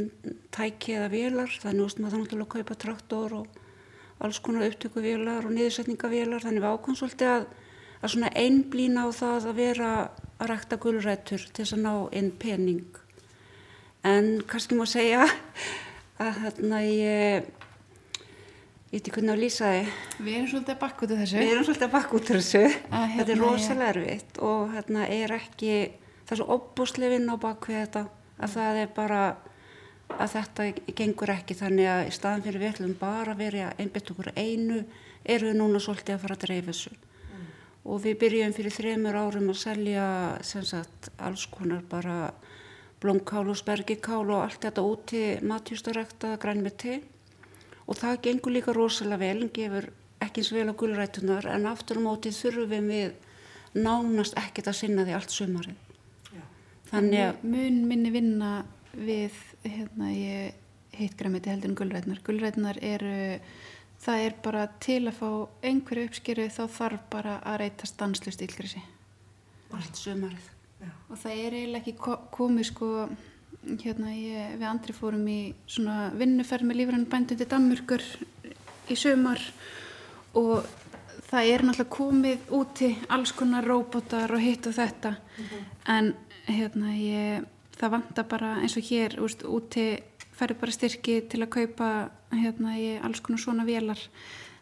tæki eða vélar þannig að maður náttúrulega að kaupa traktor og alls konar upptökuvélar og niðursetningavélar þannig við ákvæmum svolítið að, að svona einblýna á það að vera að rækta gullrættur til þess að ná einn pening en kannski má segja að þarna ég Ég veit ekki hvernig að lýsa þið. Við erum svolítið að bakka út af þessu. Við erum svolítið að bakka út af þessu. Að, hérna, þetta er rosalega erfitt og hérna er ekki, það er svo opbúslega vinn á bakvið þetta að það er bara að þetta gengur ekki þannig að í staðan fyrir við ætlum bara að vera einbit okkur einu eru við núna svolítið að fara að dreif þessu. Mm. Og við byrjum fyrir þreymur árum að selja sagt, alls konar bara blómkál og spergikál og allt þetta úti matjústarekta grænmeti og það gengur líka rosalega vel en gefur ekki eins vel á gulrætunar en aftur á mótið þurfum við nánast ekkert að sinna því allt sumarið. Þannig að mun minni vinna við hérna ég heit græmiti heldur en gulrætunar. Gulrætunar eru, það er bara til að fá einhverju uppskeru þá þarf bara að reyta stanslust ílgrisi. Allt sumarið. Já. Og það er eiginlega ekki komið sko hérna ég, við andri fórum í svona vinnuferð með lífrann bændum til Danmurkur í sömar og það er náttúrulega komið úti alls konar róbotar og hitt og þetta mm -hmm. en hérna ég, það vantar bara eins og hér úst, úti færður bara styrki til að kaupa hérna ég alls konar svona velar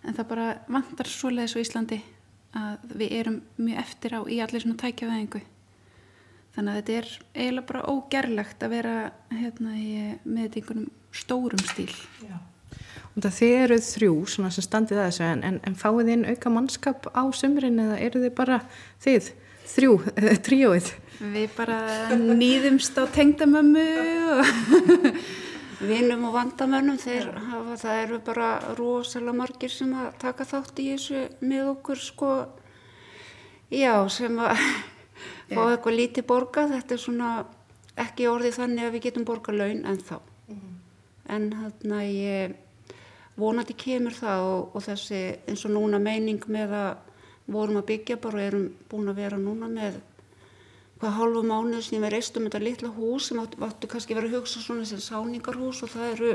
en það bara vantar svoleiðis á Íslandi að við erum mjög eftir á í allir svona tækjavæðingu Þannig að þetta er eiginlega bara ógerlegt að vera hérna, með einhvernum stórum stíl. Já. Þið eruð þrjú sem standið að þessu en, en, en fáið þín auka mannskap á sömurinn eða eru þið bara þið þrjú, tríóið? Við bara nýðumst á tengdamömmu og vinum og vandamönnum þeir hafa, það eru bara rosalega margir sem að taka þátt í þessu með okkur sko, já sem að fá eitthvað lítið borga þetta er svona ekki orðið þannig að við getum borga laun en þá mm -hmm. en hérna ég vonandi kemur það og, og þessi eins og núna meining með að vorum að byggja bara og erum búin að vera núna með hvað hálfu mánuð sem við reistum þetta litla hús sem áttu kannski verið að hugsa svona sem sáningarhús og það eru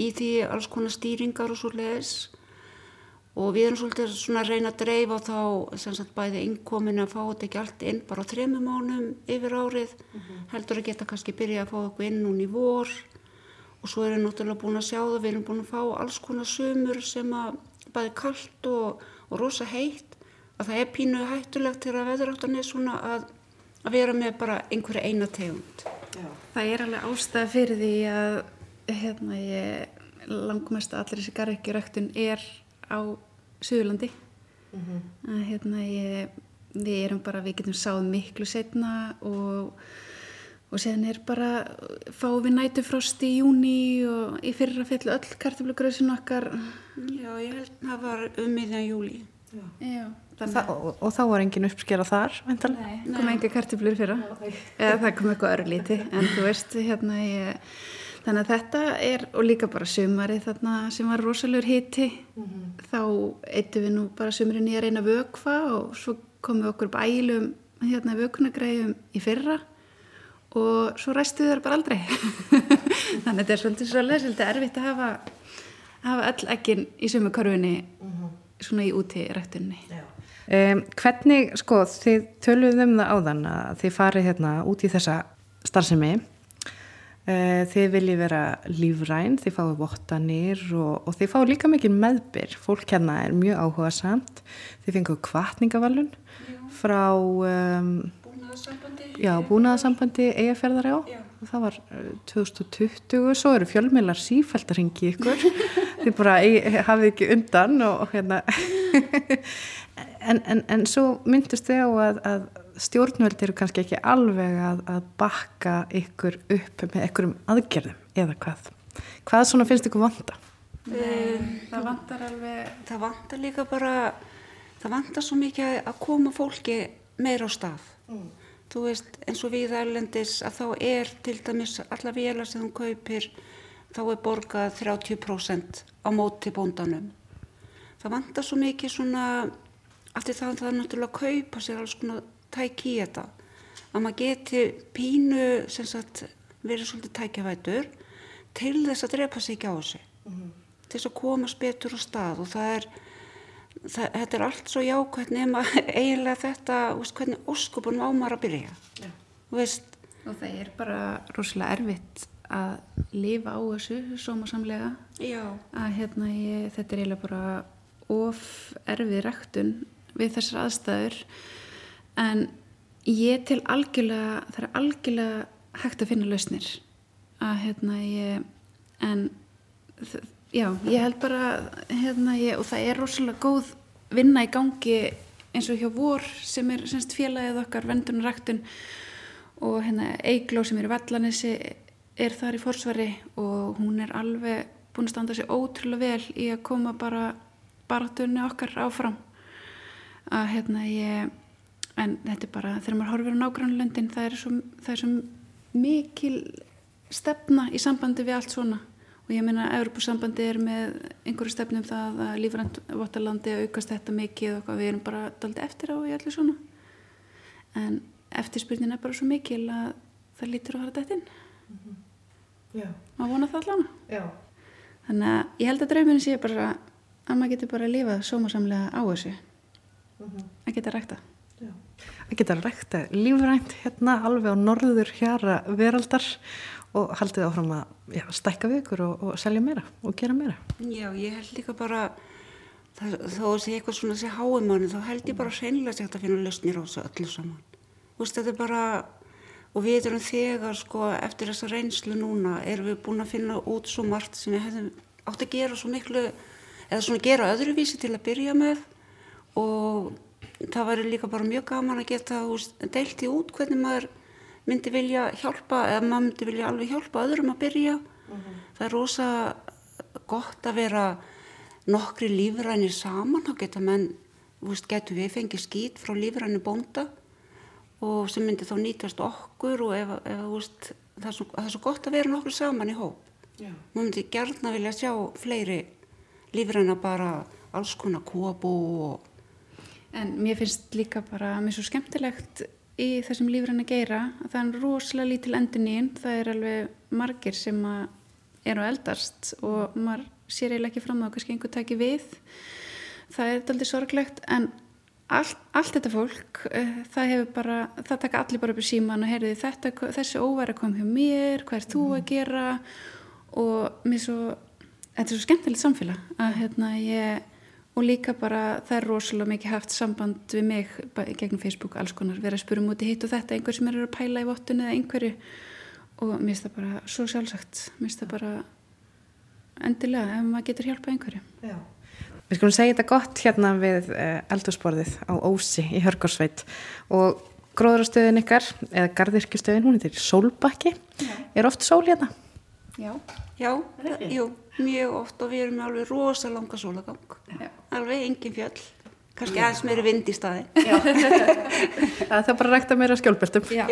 í því alls konar stýringar og svo leiðis og við erum svolítið svona að reyna að dreifa þá sem sagt bæði innkominu að fá þetta ekki allt inn bara á þremu mánum yfir árið mm -hmm. heldur að geta kannski byrja að fá eitthvað inn núni í vor og svo erum við náttúrulega búin að sjá það við erum búin að fá alls konar sömur sem að bæði kallt og, og rosa heitt að það er pínu hættulegt til að veðráttan er svona að, að vera með bara einhverja eina tegund. Já. Það er alveg ástæða fyrir því að hérna ég langmest að allir þessi garðekjuræktun er á Suðurlandi. Mm -hmm. að hérna ég, við erum bara, við getum sáð miklu setna og og séðan er bara, fáum við nætufrost í júni og í fyrra fjallu öll kartaflugröðsinn okkar. Já, ég held að það var um miðjan júli Já, Já Þa, og, og þá var engin uppskera þar Nei, kom enga kartaflur fyrra eða það kom eitthvað örlíti en þú veist, hérna ég Þannig að þetta er, og líka bara sömari þarna sem var rosalur hitti, mm -hmm. þá eittu við nú bara sömurinn í að reyna vökfa og svo komum við okkur upp ælum hérna vökunagræðum í fyrra og svo ræstu við þar bara aldrei. Þannig að þetta er svolítið svolítið, svolítið erfitt að hafa, hafa all ekkin í sömukarfunni mm -hmm. svona í úti rættunni. Um, hvernig, sko, þið töluðum það áðan að þið farið hérna út í þessa starfsemi. Uh, þið viljið vera lífræn, þið fáið vottanir og, og þið fáið líka mikið meðbyr. Fólk hérna er mjög áhuga samt þið fenguð kvartningavalun frá um, búnaðarsambandi. eigafjörðar á það var uh, 2020 svo eru fjölmiðlar sífælt að ringi ykkur. Þið bara eigi- hafið ekki undan og hérna en, en, en svo myndist þið á að, að stjórnvöld eru kannski ekki alveg að, að bakka ykkur upp með ykkurum aðgerðum eða hvað hvað svona finnst ykkur vanda? Nei, það vantar alveg Það vantar líka bara, það vantar svo mikið að koma fólki meira á stað. Þú veist, eins og við erlendis að þá er til dæmis alla vélar sem þú kaupir, þá er borgað 30% á móti bóndanum. Það vantar svo mikið svona, aftur það það er náttúrulega að kaupa sér alls konar tæki í þetta. Að maður geti pínu, sem sagt, verið svolítið tækjavætur til þess að drepa sig ekki á þessu. Til þess að komast betur á stað og það er, það, þetta er allt svo jákvæmt nema eiginlega þetta, veist, hvernig óskupunum ámar að byrja. Þú veist, og það er bara rosalega erfitt að lifa á þessu sómasamlega. Já, að hérna ég, þetta er eiginlega bara of erfið ræktun við þessar aðstæður. En ég til algjörlega það er algjörlega hægt að finna lausnir að hérna ég en já, ég held bara hérna ég, og það er rosalega góð vinna í gangi eins og hjá vor sem er semst félagið okkar vendunaræktun og hérna Eigló sem er í Vallanessi er þar í forsvari og hún er alveg búin að standa sér ótrúlega vel í að koma bara baráttunni okkar áfram að hérna ég en þetta er bara, þegar maður horfir á nágrannlöndin það er svo, það er svo mikil stefna í sambandi við allt svona. Og ég meina að Evropasambandi er með einhverju stefnum það að lífrænt votalandi aukast þetta mikið og við erum bara daldi eftir á í allir svona. En eftirspurnin er bara svo mikil að það lítur að fara dætt inn. Já, maður vona það allan já. þannig að ég held að drauminu sé bara að maður getur bara að lifa sómasamlega á þessu að geta rækta að geta rækta lífrænt hérna alveg á norður hjara veraldar og haldið áfram að já, stækka við ykkur og, og selja meira og gera meira. já, ég held líka bara, það, þó að sé eitthvað svona sé háumanni, þá held ég bara hægt að finna lausnir á þessu öllu saman. Þú veist, þetta er bara, og við erum þegar, sko, eftir þessa reynslu núna, erum við búin að finna út svo margt sem við hefðum átt að gera svo miklu, eða svona gera öðruvísi til að byrja með og það væri líka bara mjög gaman að geta deilt í út hvernig maður myndi vilja hjálpa eða maður myndi vilja alveg hjálpa öðrum að byrja. Það er rosa gott að vera nokkri lífrænir saman. Þá geta menn, veist, getur við fengið skýt frá lífræni bónda og sem myndi þá nýtast okkur og ef, ef veist það er, svo, það er svo gott að vera nokkur saman í hóp. Já. maður myndi gertna vilja sjá fleiri lífræna bara alls konar kóabú og En mér finnst líka bara mér svo skemmtilegt í þessum lífræna geira að það er rosalega lítil endunín, það er alveg margir sem að eru að eldast og maður sér eiginlega ekki fram á að kannski einhver taki við. Það er aldrei sorglegt en allt, allt þetta fólk uh, það hefur bara, það taka allir bara upp í síman og heyrði þetta, þessi óværa kom hjá mér, hvað er þú að gera? Og mér svo þetta er svo skemmtilegt samfélag að hérna ég og líka bara það er rosalega mikið haft samband við mig í gegnum Facebook alls konar, vera að spura múti hitt og þetta einhver sem eru að pæla í vottun eða einhverju. Og mér finnst það bara svo sjálfsagt. Mér finnst það bara endilega ef maður getur hjálpað einhverju. Já. Við skulum segja þetta gott hérna við uh, eldursporðið á Ósi í Hörgarsveit og gróðrastöðin ykkar eða gardirkjustöðin, hún heitir Sólbakki. Er oft sól hérna? Já, já, jú, mjög oft og við erum með alveg rosa langa sólagang Já. alveg engin fjöll kannski aðeins meiri vind í staði Það er bara að rækta meira skjólbeltum. Já.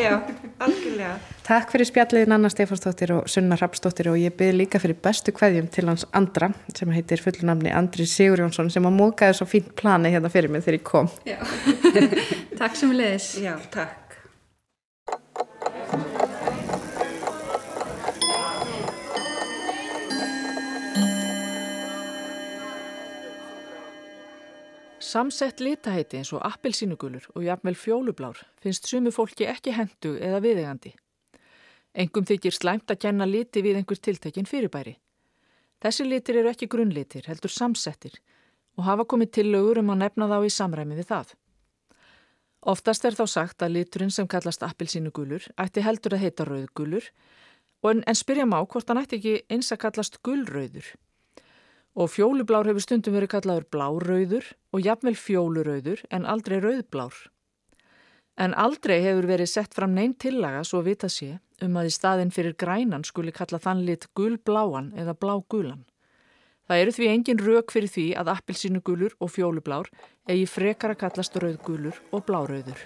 algjörlega. Takk fyrir spjalliðin Anna Stefansdóttir og Sunna Rapsdóttir og ég byrði líka fyrir bestu kveðjum til hans Andra sem heitir fullunamni Andri Sigurjónsson sem að mókaði svo fínt plani hérna fyrir mig þegar ég kom. Já. Takk sem við leiðis já, takk Samsett litaheiti eins og appelsínugulur og jafnvel fjólublár finnst sumu fólki ekki hendu eða viðegandi. Engum þykir slæmt að kenna liti við einhver tiltekinn fyrirbæri. Þessi litir eru ekki grunnlitir, heldur samsettir og hafa komið til lögur um að nefna þá í samræmi við það. Oftast er þá sagt að liturinn sem kallast appelsínugulur ætti heldur að heita rauðgulur en, en spyrja má hvort hann ætti ekki eins að kallast gulrauður. Og fjólublár hefur stundum verið kallaður blárauður og jafnvel fjólurauður en aldrei rauðblár. En aldrei hefur verið sett fram neinn tillaga svo vita sé um að í staðin fyrir grænan skuli kalla þann lit gulbláan eða blágulan. Það eru því engin rauk fyrir því að appilsínugulur og fjólublár eigi frekar að kallast rauðgulur og blárauður.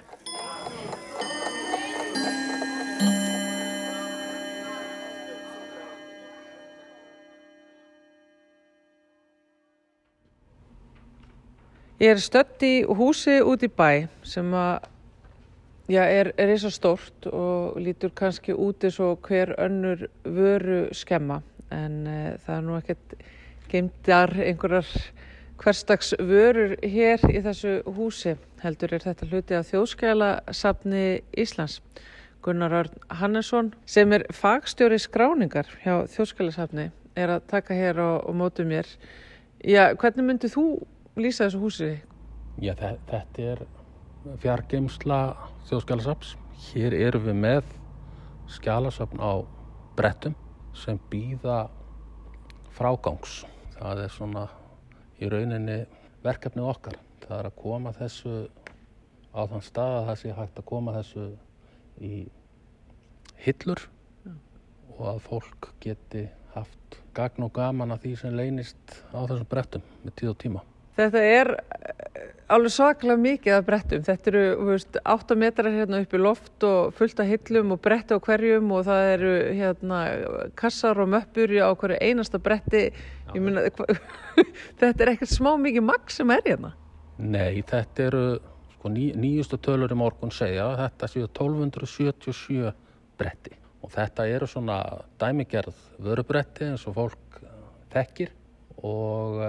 Ég er stött í húsi út í bæ sem að, já, er, eins og stórt og lítur kannski út eins og hver önnur vöru skemma en uh, það er nú ekkert geimdar einhverjar hverstags vörur hér í þessu húsi heldur er þetta hluti af þjóðskælasafni Íslands. Gunnar Örn Hannesson sem er fagstjóri skráningar hjá þjóðskælasafni er að taka hér á, á mótu mér. Já, hvernig myndið þú lýsa þessu húsi? Já, þetta er fjargeimsla þjóðskælasafns. Hér erum við með skjálasafn á brettum sem býða frágangs það er svona í rauninni verkefnið okkar. Það er að koma þessu á þann stað að það sé hægt að koma þessu í hillur ja. og að fólk geti haft gagn og gaman að því sem leynist á þessum brettum með tíð og tíma. Þetta er eh, alveg svaklega mikið af brettum. Þetta eru veist, 8 metrar hérna upp í loft og fullt af hillum og bretti á hverjum og það eru hérna, kassar og möppur á hverju einasta bretti. Myna, þetta er ekkert smá mikið maks sem er hérna. Nei, þetta eru sko, ný, nýjustu tölur í morgun segja þetta séu 1277 bretti og þetta eru svona dæmigerð vörubretti eins og fólk þekkir og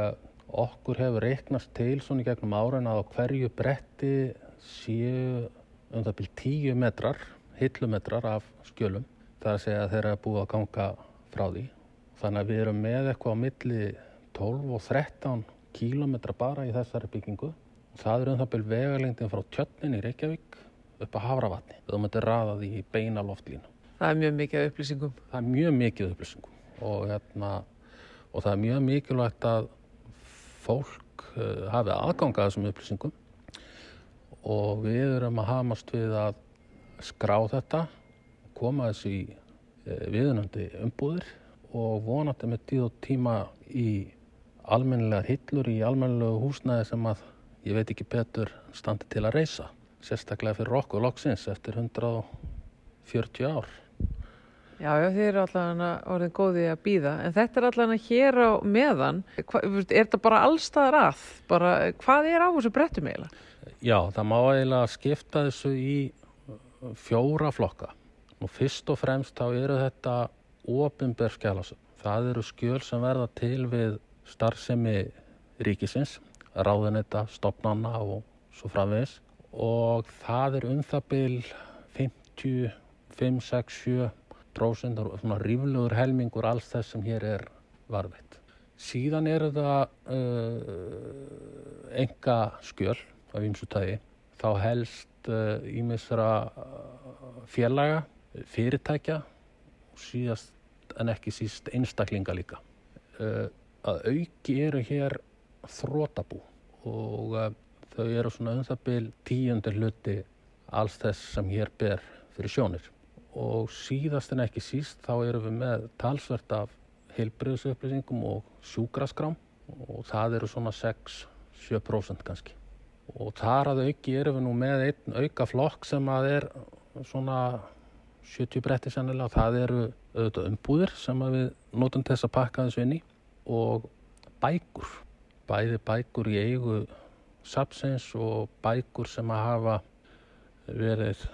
okkur hefur reiknast til svona í gegnum ára að á hverju bretti séu um það byrjum tíu metrar, hillumetrar af skjölum. Það er að segja að þeirra er búið að ganga frá því. Þannig að við erum með eitthvað á milli 12 og 13 kílometra bara í þessari byggingu. Það er um það byrjum vegalengdin frá tjötnin í Reykjavík upp að Havravatni. Þú möttir raða því í beina loftlínu. Það er mjög mikið upplýsingum. Það er mjög mikið upplýsingum og, hérna, og það er mjög mikilvægt að fólk uh, hafi aðganga að þessum upplýsingum og við erum að hamast við að skrá þetta, koma þessu í uh, viðunandi umbúðir og vonandi með tíð og tíma í almennilegar hillur í almennilegu húsnæði sem að ég veit ekki betur standi til að reysa. Sérstaklega fyrir okkur loksins eftir 140 ár. Já, já, þið eru allavega orðin góðið að býða, en þetta er allavega hér á meðan, Hva, er þetta bara allstaðar að? Bara, hvað er á þessu brettum eiginlega? Já, það má eiginlega skipta þessu í fjóra flokka og fyrst og fremst þá eru þetta ofinberð skjálasum. Það eru skjöl sem verða til við starfsemi ríkisins, ráðunetta, stopnanna og svo framvegis og það er um það byl 50, 5, 6, 7 prósent og svona ríflugur helmingur alls þess sem hér er varveitt. Síðan er þetta uh, enga skjöl af ymsu tægi. Þá helst uh, uh, félaga, fyrirtækja og síðast en ekki síst einstaklinga líka. Uh, að auki eru hér þrótabú og þau eru svona um það byl tíundir hluti alls þess sem hér ber fyrir sjónir og síðast en ekki síst þá erum við með talsvert af heilbriðsupplýsingum og sjúkraskrám. Og það eru svona 6-7% kannski. Og þar að auki erum við nú með einn auka flokk sem að er svona 70 bretti sennilega. Og það eru auðvitað umbúðir sem við notum þess að pakka þessu inn í. Og bækur. Bæði bækur í eigu sapsins og bækur sem að hafa verið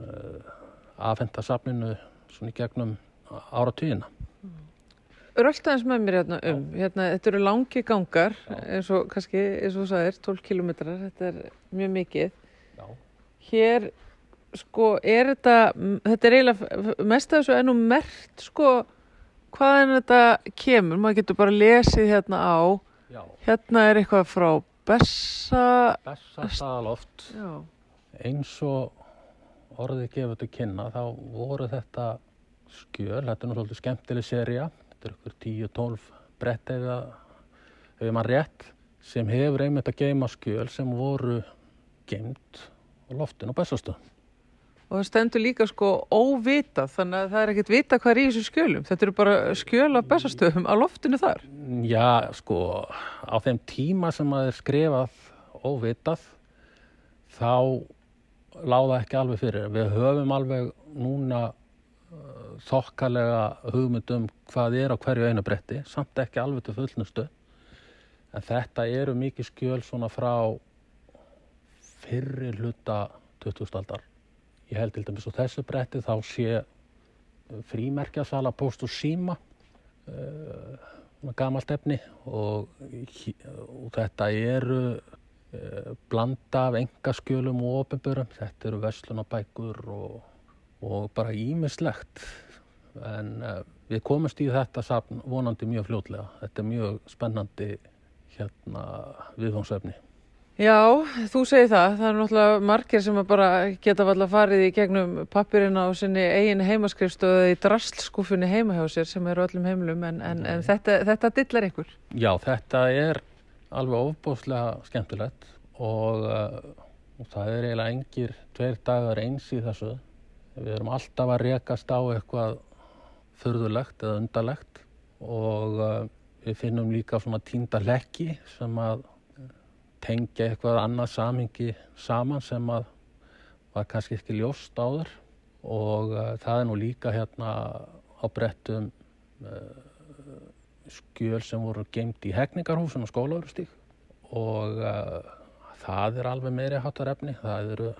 uh, afhenda safninu svona í gegnum áratugina. rölda eins með mér hérna um. Hérna, þetta eru langi gangar, eins og kannski, eins og þú sagðir, 12 kilometrar, þetta er mjög mikið. Já. Hér, sko, er þetta, þetta er eiginlega mest af þessu ennú mert, sko, hvaðan þetta kemur. Maður getur bara lesið hérna á. Já, Hérna er eitthvað frá Bessa. besta staðaloft. Já. Eins og orðið gefur til kynna þá voru þetta skjöl, þetta er nú svolítið skemmtileg seria, þetta er ykkur 10-12 brett ef að- ef maður rétt, sem hefur einmitt að geima skjöl sem voru geimt á loftinu á bestastöðum. Og það stendur líka sko óvitað, þannig að það er ekkert vita hvað er í þessu skjölum. Þetta eru bara skjöl af bestastöðum á loftinu þar. Já, sko, á þeim tíma sem maður skrifað óvitað, þá láða ekki alveg fyrir. Við höfum alveg núna uh, þokkalega hugmyndum hvað er á hverju einu bretti, samt ekki alveg til fullnustu. En þetta eru mikið skjöl svona frá fyrri hluta 2000 aldar. Ég held til dæmis á þessu bretti þá sé frímerkjasala post og síma gamalt efni og, og þetta eru uh, blanda af engaskjölum og ofinbörum. Þetta eru verslunabækur og, og bara ímislegt. En uh, við komumst í þetta safn vonandi mjög fljótlega. Þetta er mjög spennandi hérna viðfóngsefni. Já, þú segir það. Það er náttúrulega margir sem bara geta valla farið í gegnum pappirina á sinni eigin heimaskrifstöðu í drastlskúfunni heima hjá sér sem eru öllum heimlum en, en, en þetta, þetta dillar ykkur. Já, þetta er alveg ofbúslega skemmtilegt og, uh, og það er eiginlega engir tveir dagar eins í þessu. Við erum alltaf að rekast á eitthvað furðulegt eða undarlegt og uh, við finnum líka svona tínda lekki sem að tengja eitthvað annað samhengi saman sem að var kannski ekki ljóst áður og uh, það er nú líka hérna á brettum skjöl sem voru geimt í hegningarhúsun og skólaurustík og uh, það er alveg meiri hátar efni, það eru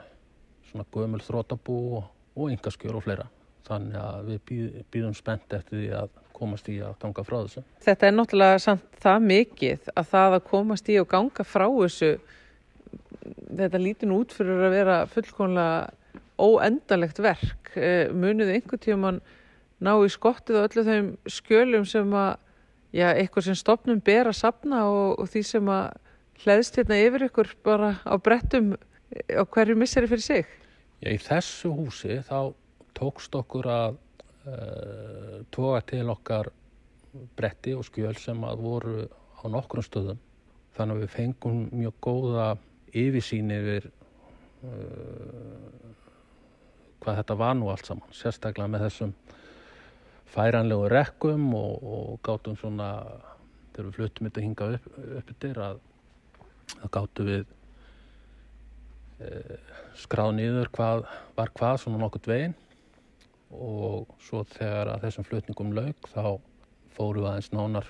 svona gömul þrótabú og, og yngaskjöl og fleira þannig að við býð, býðum spennt eftir því að komast í að ganga frá þessu. Þetta er náttúrulega samt það mikið að það að komast í og ganga frá þessu þetta lítur nú út fyrir að vera fullkonlega óendalegt verk. Eh, Muniðu einhvern tíman ná í skottið á öllu þeim skjölum sem að, já, eitthvað sem stopnum ber að sapna og, og því sem að hlæðst hérna yfir ykkur bara á brettum á hverju misseri fyrir sig. Já, í þessu húsi þá tókst okkur að uh, toga til okkar bretti og skjöl sem að voru á nokkrum stöðum. Þannig að við fengum mjög góða yfirsýn yfir uh, hvað þetta var nú allt saman. Sérstaklega með þessum færanlegu rekkum og, og gátum svona, þegar við fluttum þetta hinga upp, upp yfir að þá gátum við uh, skráð niður hvað var hvað svona nokkurt veginn. Og svo þegar að þessum flutningum laug þá fóru við aðeins nánar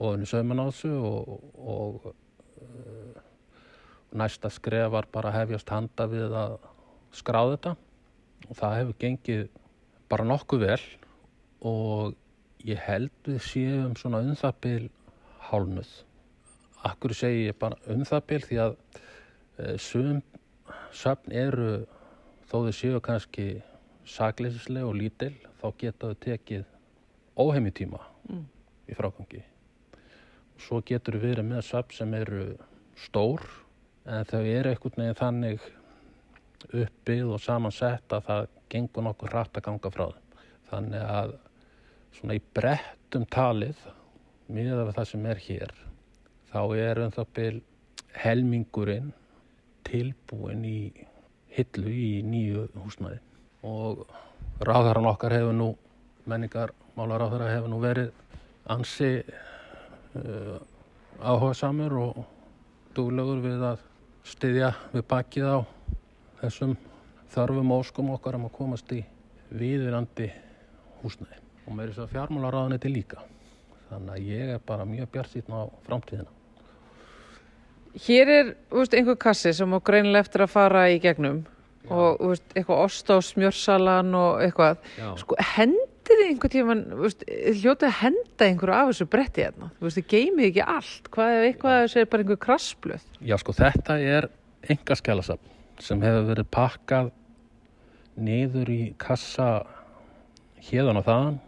ofinni sauman á þessu og, og uh, næsta skref var bara að hefjast handa við að skráða þetta. Og það hefur gengið bara nokkuð vel og ég held við séum svona um það bil hálnuð. Akkur segi ég bara um það bil því að uh, sum söfn eru þó þau séu kannski sakleisislega og lítil þá geta þau tekið óheimi tíma Mm. í frágangi. Svo getur við verið með söfn sem eru stór en þau eru einhvern veginn þannig uppbyggð og samansett að það gengur nokkuð hratt að ganga frá þeim. Þannig að svona í brettum talið miðað við það sem er hér þá er um það bil helmingurinn tilbúin í hillu í nýju húsnæði. Og ráðarann okkar hefur nú menningar málaráðara hefur nú verið ansi uh, áhuga samur og duglegur við að styðja við bakið á þessum þörfum og óskum okkar um að komast í viðirandi húsnæði og með þess að fjármálaráðaneti líka þannig að ég er bara mjög bjart sýtna á framtíðina Hér er úst, einhver kassi sem á greinilega eftir að fara í gegnum og úst, eitthvað ost á smjörsalan og eitthvað. Já. Sko, hendir Hendið þið einhvern tíman, hljótið að henda einhverju af þessu bretti hérna? Þú veist, þið geymið ekki allt. Hvað ef eitthvað að þessu er bara einhver krassblöð? Já, sko, þetta er engaskjálasafn sem hefur verið pakkað niður í kassa hérðan og þaðan,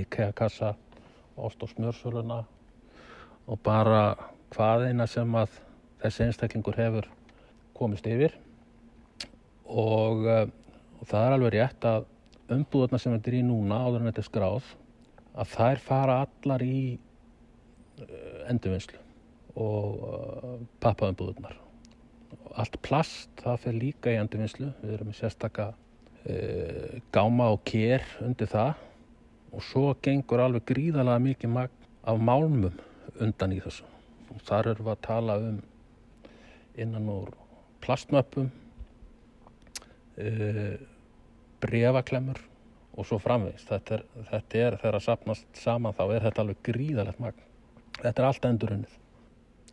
IKEA kassa, ost og smjörsöluna og bara hvað eina sem að þessi einstaklingur hefur komist yfir. Og, uh, og það er alveg rétt að umbúðarna sem þetta er í núna áður en þetta er skráð að þær fara allar í uh, endurvinnslu og uh, pappaumbúðarnar allt plast það fyrir líka í endurvinnslu. Við erum með sérstaka uh, gáma og kér undir það og svo gengur alveg gríðalega mikið magn af málmum undan í þessu og þar erum við að tala um innan úr plastmöppum uh, brefaklemmur og svo framvegist. Þetta er, þetta er þegar að sapnast saman þá er þetta alveg gríðalegt magn. Þetta er alltaf endurunnið.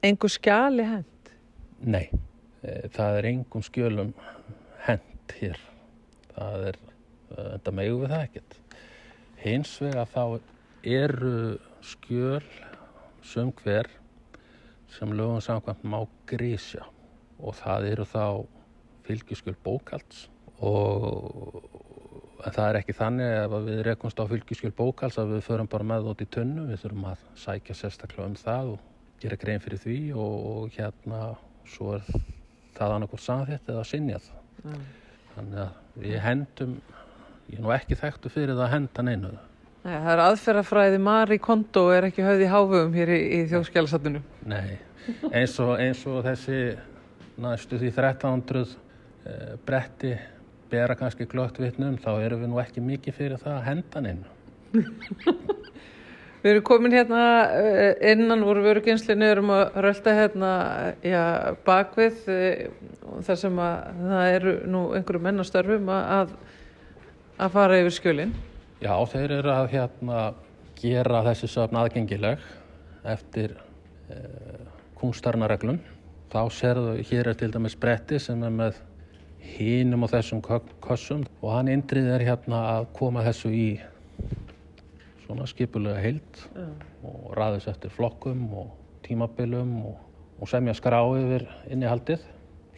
Engur skjali hend? Nei, uh, það er engum skjölum hend hér. Það er, uh, þetta megu við það ekkert. Hins vega þá eru skjöl sum hver sem lögum samkvæmt má grísja og það eru þá fylgiskjöl bókalds og en það er ekki þannig ef við rekumst á fylgiskjöl bókalds að við förum bara með út í tunnu, við þurfum að sækja sérstaklega um það og gera grein fyrir því og, og hérna svo er það annarkur samþett eða sinjað mm. þannig að við hendum ég er nú ekki þekktu fyrir það að henda neinu. Nei, það er aðferðafræði Mari Kondo er ekki höfð í hávögum hér í, í þjóðskjálasatinu Nei, eins og, eins og þessi næstu því 1300 eh, bretti bera kannski glögt vitnum þá erum við nú ekki mikið fyrir það að henda neina Við erum komin hérna eh, innan úr vöruginslinu, erum að rölda hérna já, bakvið eh, þar sem að það eru nú einhverju mennastörfum að, að fara yfir skjölinn. Já, þeir eru að hérna gera þessi söfn aðgengileg eftir eh, kungstarnareglum. Þá serðu, hér er til dæmis bretti sem er með hínum og þessum kossum og hann indrið er hérna að koma þessu í svona skipulega heild mm. og ræðis eftir flokkum og tímabilum og, og semja skrá yfir innihaldið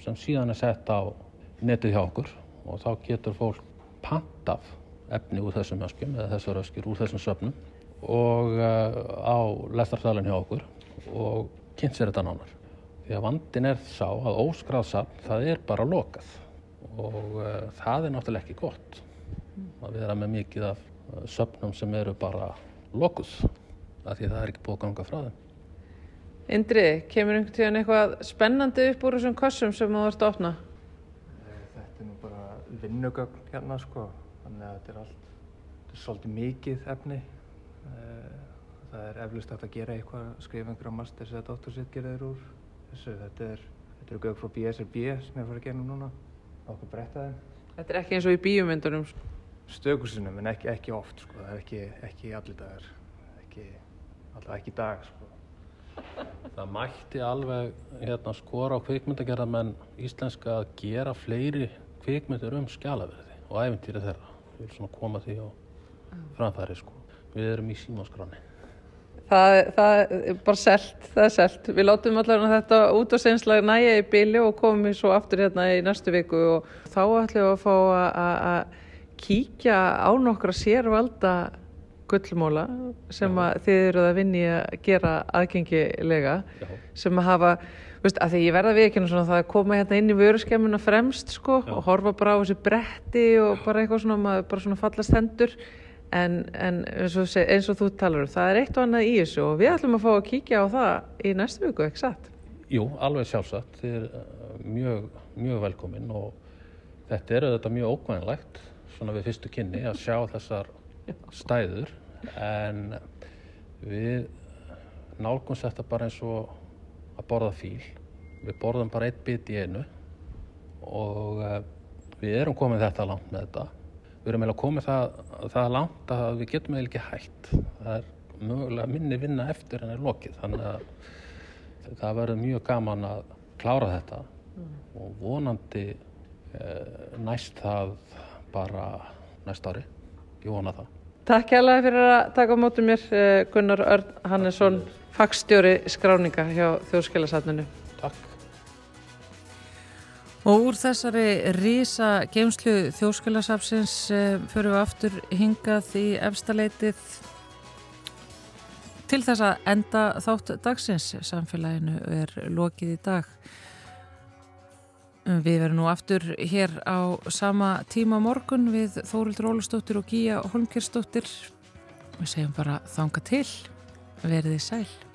sem síðan er sett á netið hjá okkur og þá getur fólk pantaf efni úr þessum öskjum eða þessar öskjur úr þessum söfnum og uh, á lestarsalinn hjá okkur og kynnt sér þetta nánar. Því að vandin er sá að óskráðsafn það er bara lokað og uh, það er náttúrulega ekki gott að vera með mikið af söpnum sem eru bara lokuð af því að það er ekki búið að ganga frá þeim. Indri, kemur einhvern tíðan eitthvað spennandi upp úr þessum kossum sem þú ert að opna? Þetta er nú bara vinnugögn hérna sko, þannig að þetta er allt, þetta er svolítið mikið efni. Eh, það er eflust hægt að gera eitthvað, skrifa einhverja masters eða dóttursittgerðir úr þessu. Þetta er, þetta er gögn frá BSRB sem ég fara að gera núna, okkur brettaði. Þetta er ekki eins og í bíumyndunum sko? stökusinum en ekki, ekki oft sko. það er ekki, ekki allir dagar ekki, alltaf ekki dag sko. Það mætti alveg hérna, skora á kvikmyndagerða menn íslenska að gera fleiri kvikmyndir um skjálaverði og æfintýri þeirra við viljum svona koma því á framfæri sko. við erum í símáskráni Það, það er bara selt, það er selt. Við látum allavega þetta út á seinslega næja í bíli og komum svo aftur hérna í næstu viku og þá ætlum við að fá að kíkja á nokkra sérvalda gullmóla sem þið eruð að vinni að gera aðgengilega Já. sem að hafa, veist, að því ég verða við ekki svona það að koma hérna inn í vöruskemmuna fremst sko og horfa bara á þessi bretti og bara eitthvað svona, bara svona fallast hendur. En, en eins, og, eins og þú talar um, það er eitt og annað í þessu og við ætlum að fá að kíkja á það í næstu viku, ekki satt? Jú, alveg sjálfsagt, þið er uh, mjög, mjög velkomin og þetta er auðvitað mjög ókvæmlegt svona við fyrstu kynni að sjá þessar stæður. En við nálgumst þetta bara eins og að borða fíl. Við borðum bara eitt bit í einu og uh, við erum komið þetta langt með þetta. Við erum eiginlega komið það, það langt að við getum eiginlega ekki hægt það er mögulega minni vinna eftir en er lokið. Þannig að það verður mjög gaman að klára þetta. Mm. og vonandi uh, næst það bara næst ári, ég vona það Takk hérlega fyrir að taka á mótu mér eh, Gunnar Örn Hannesson fagstjóri skráninga hjá Þjóðskilasatninu. Takk. Og úr þessari rísa geimslu Þjóðskilasapsins eh, fyrir við aftur hingað í efstaleitið til þess að enda þátt dagsins. Samfélaginu er lokið í dag. Við verum nú aftur hér á sama tíma morgun við Þórildur Ólustóttir og Gíja Holmkjærstóttir. Við segjum bara þanga til, verðið sæl.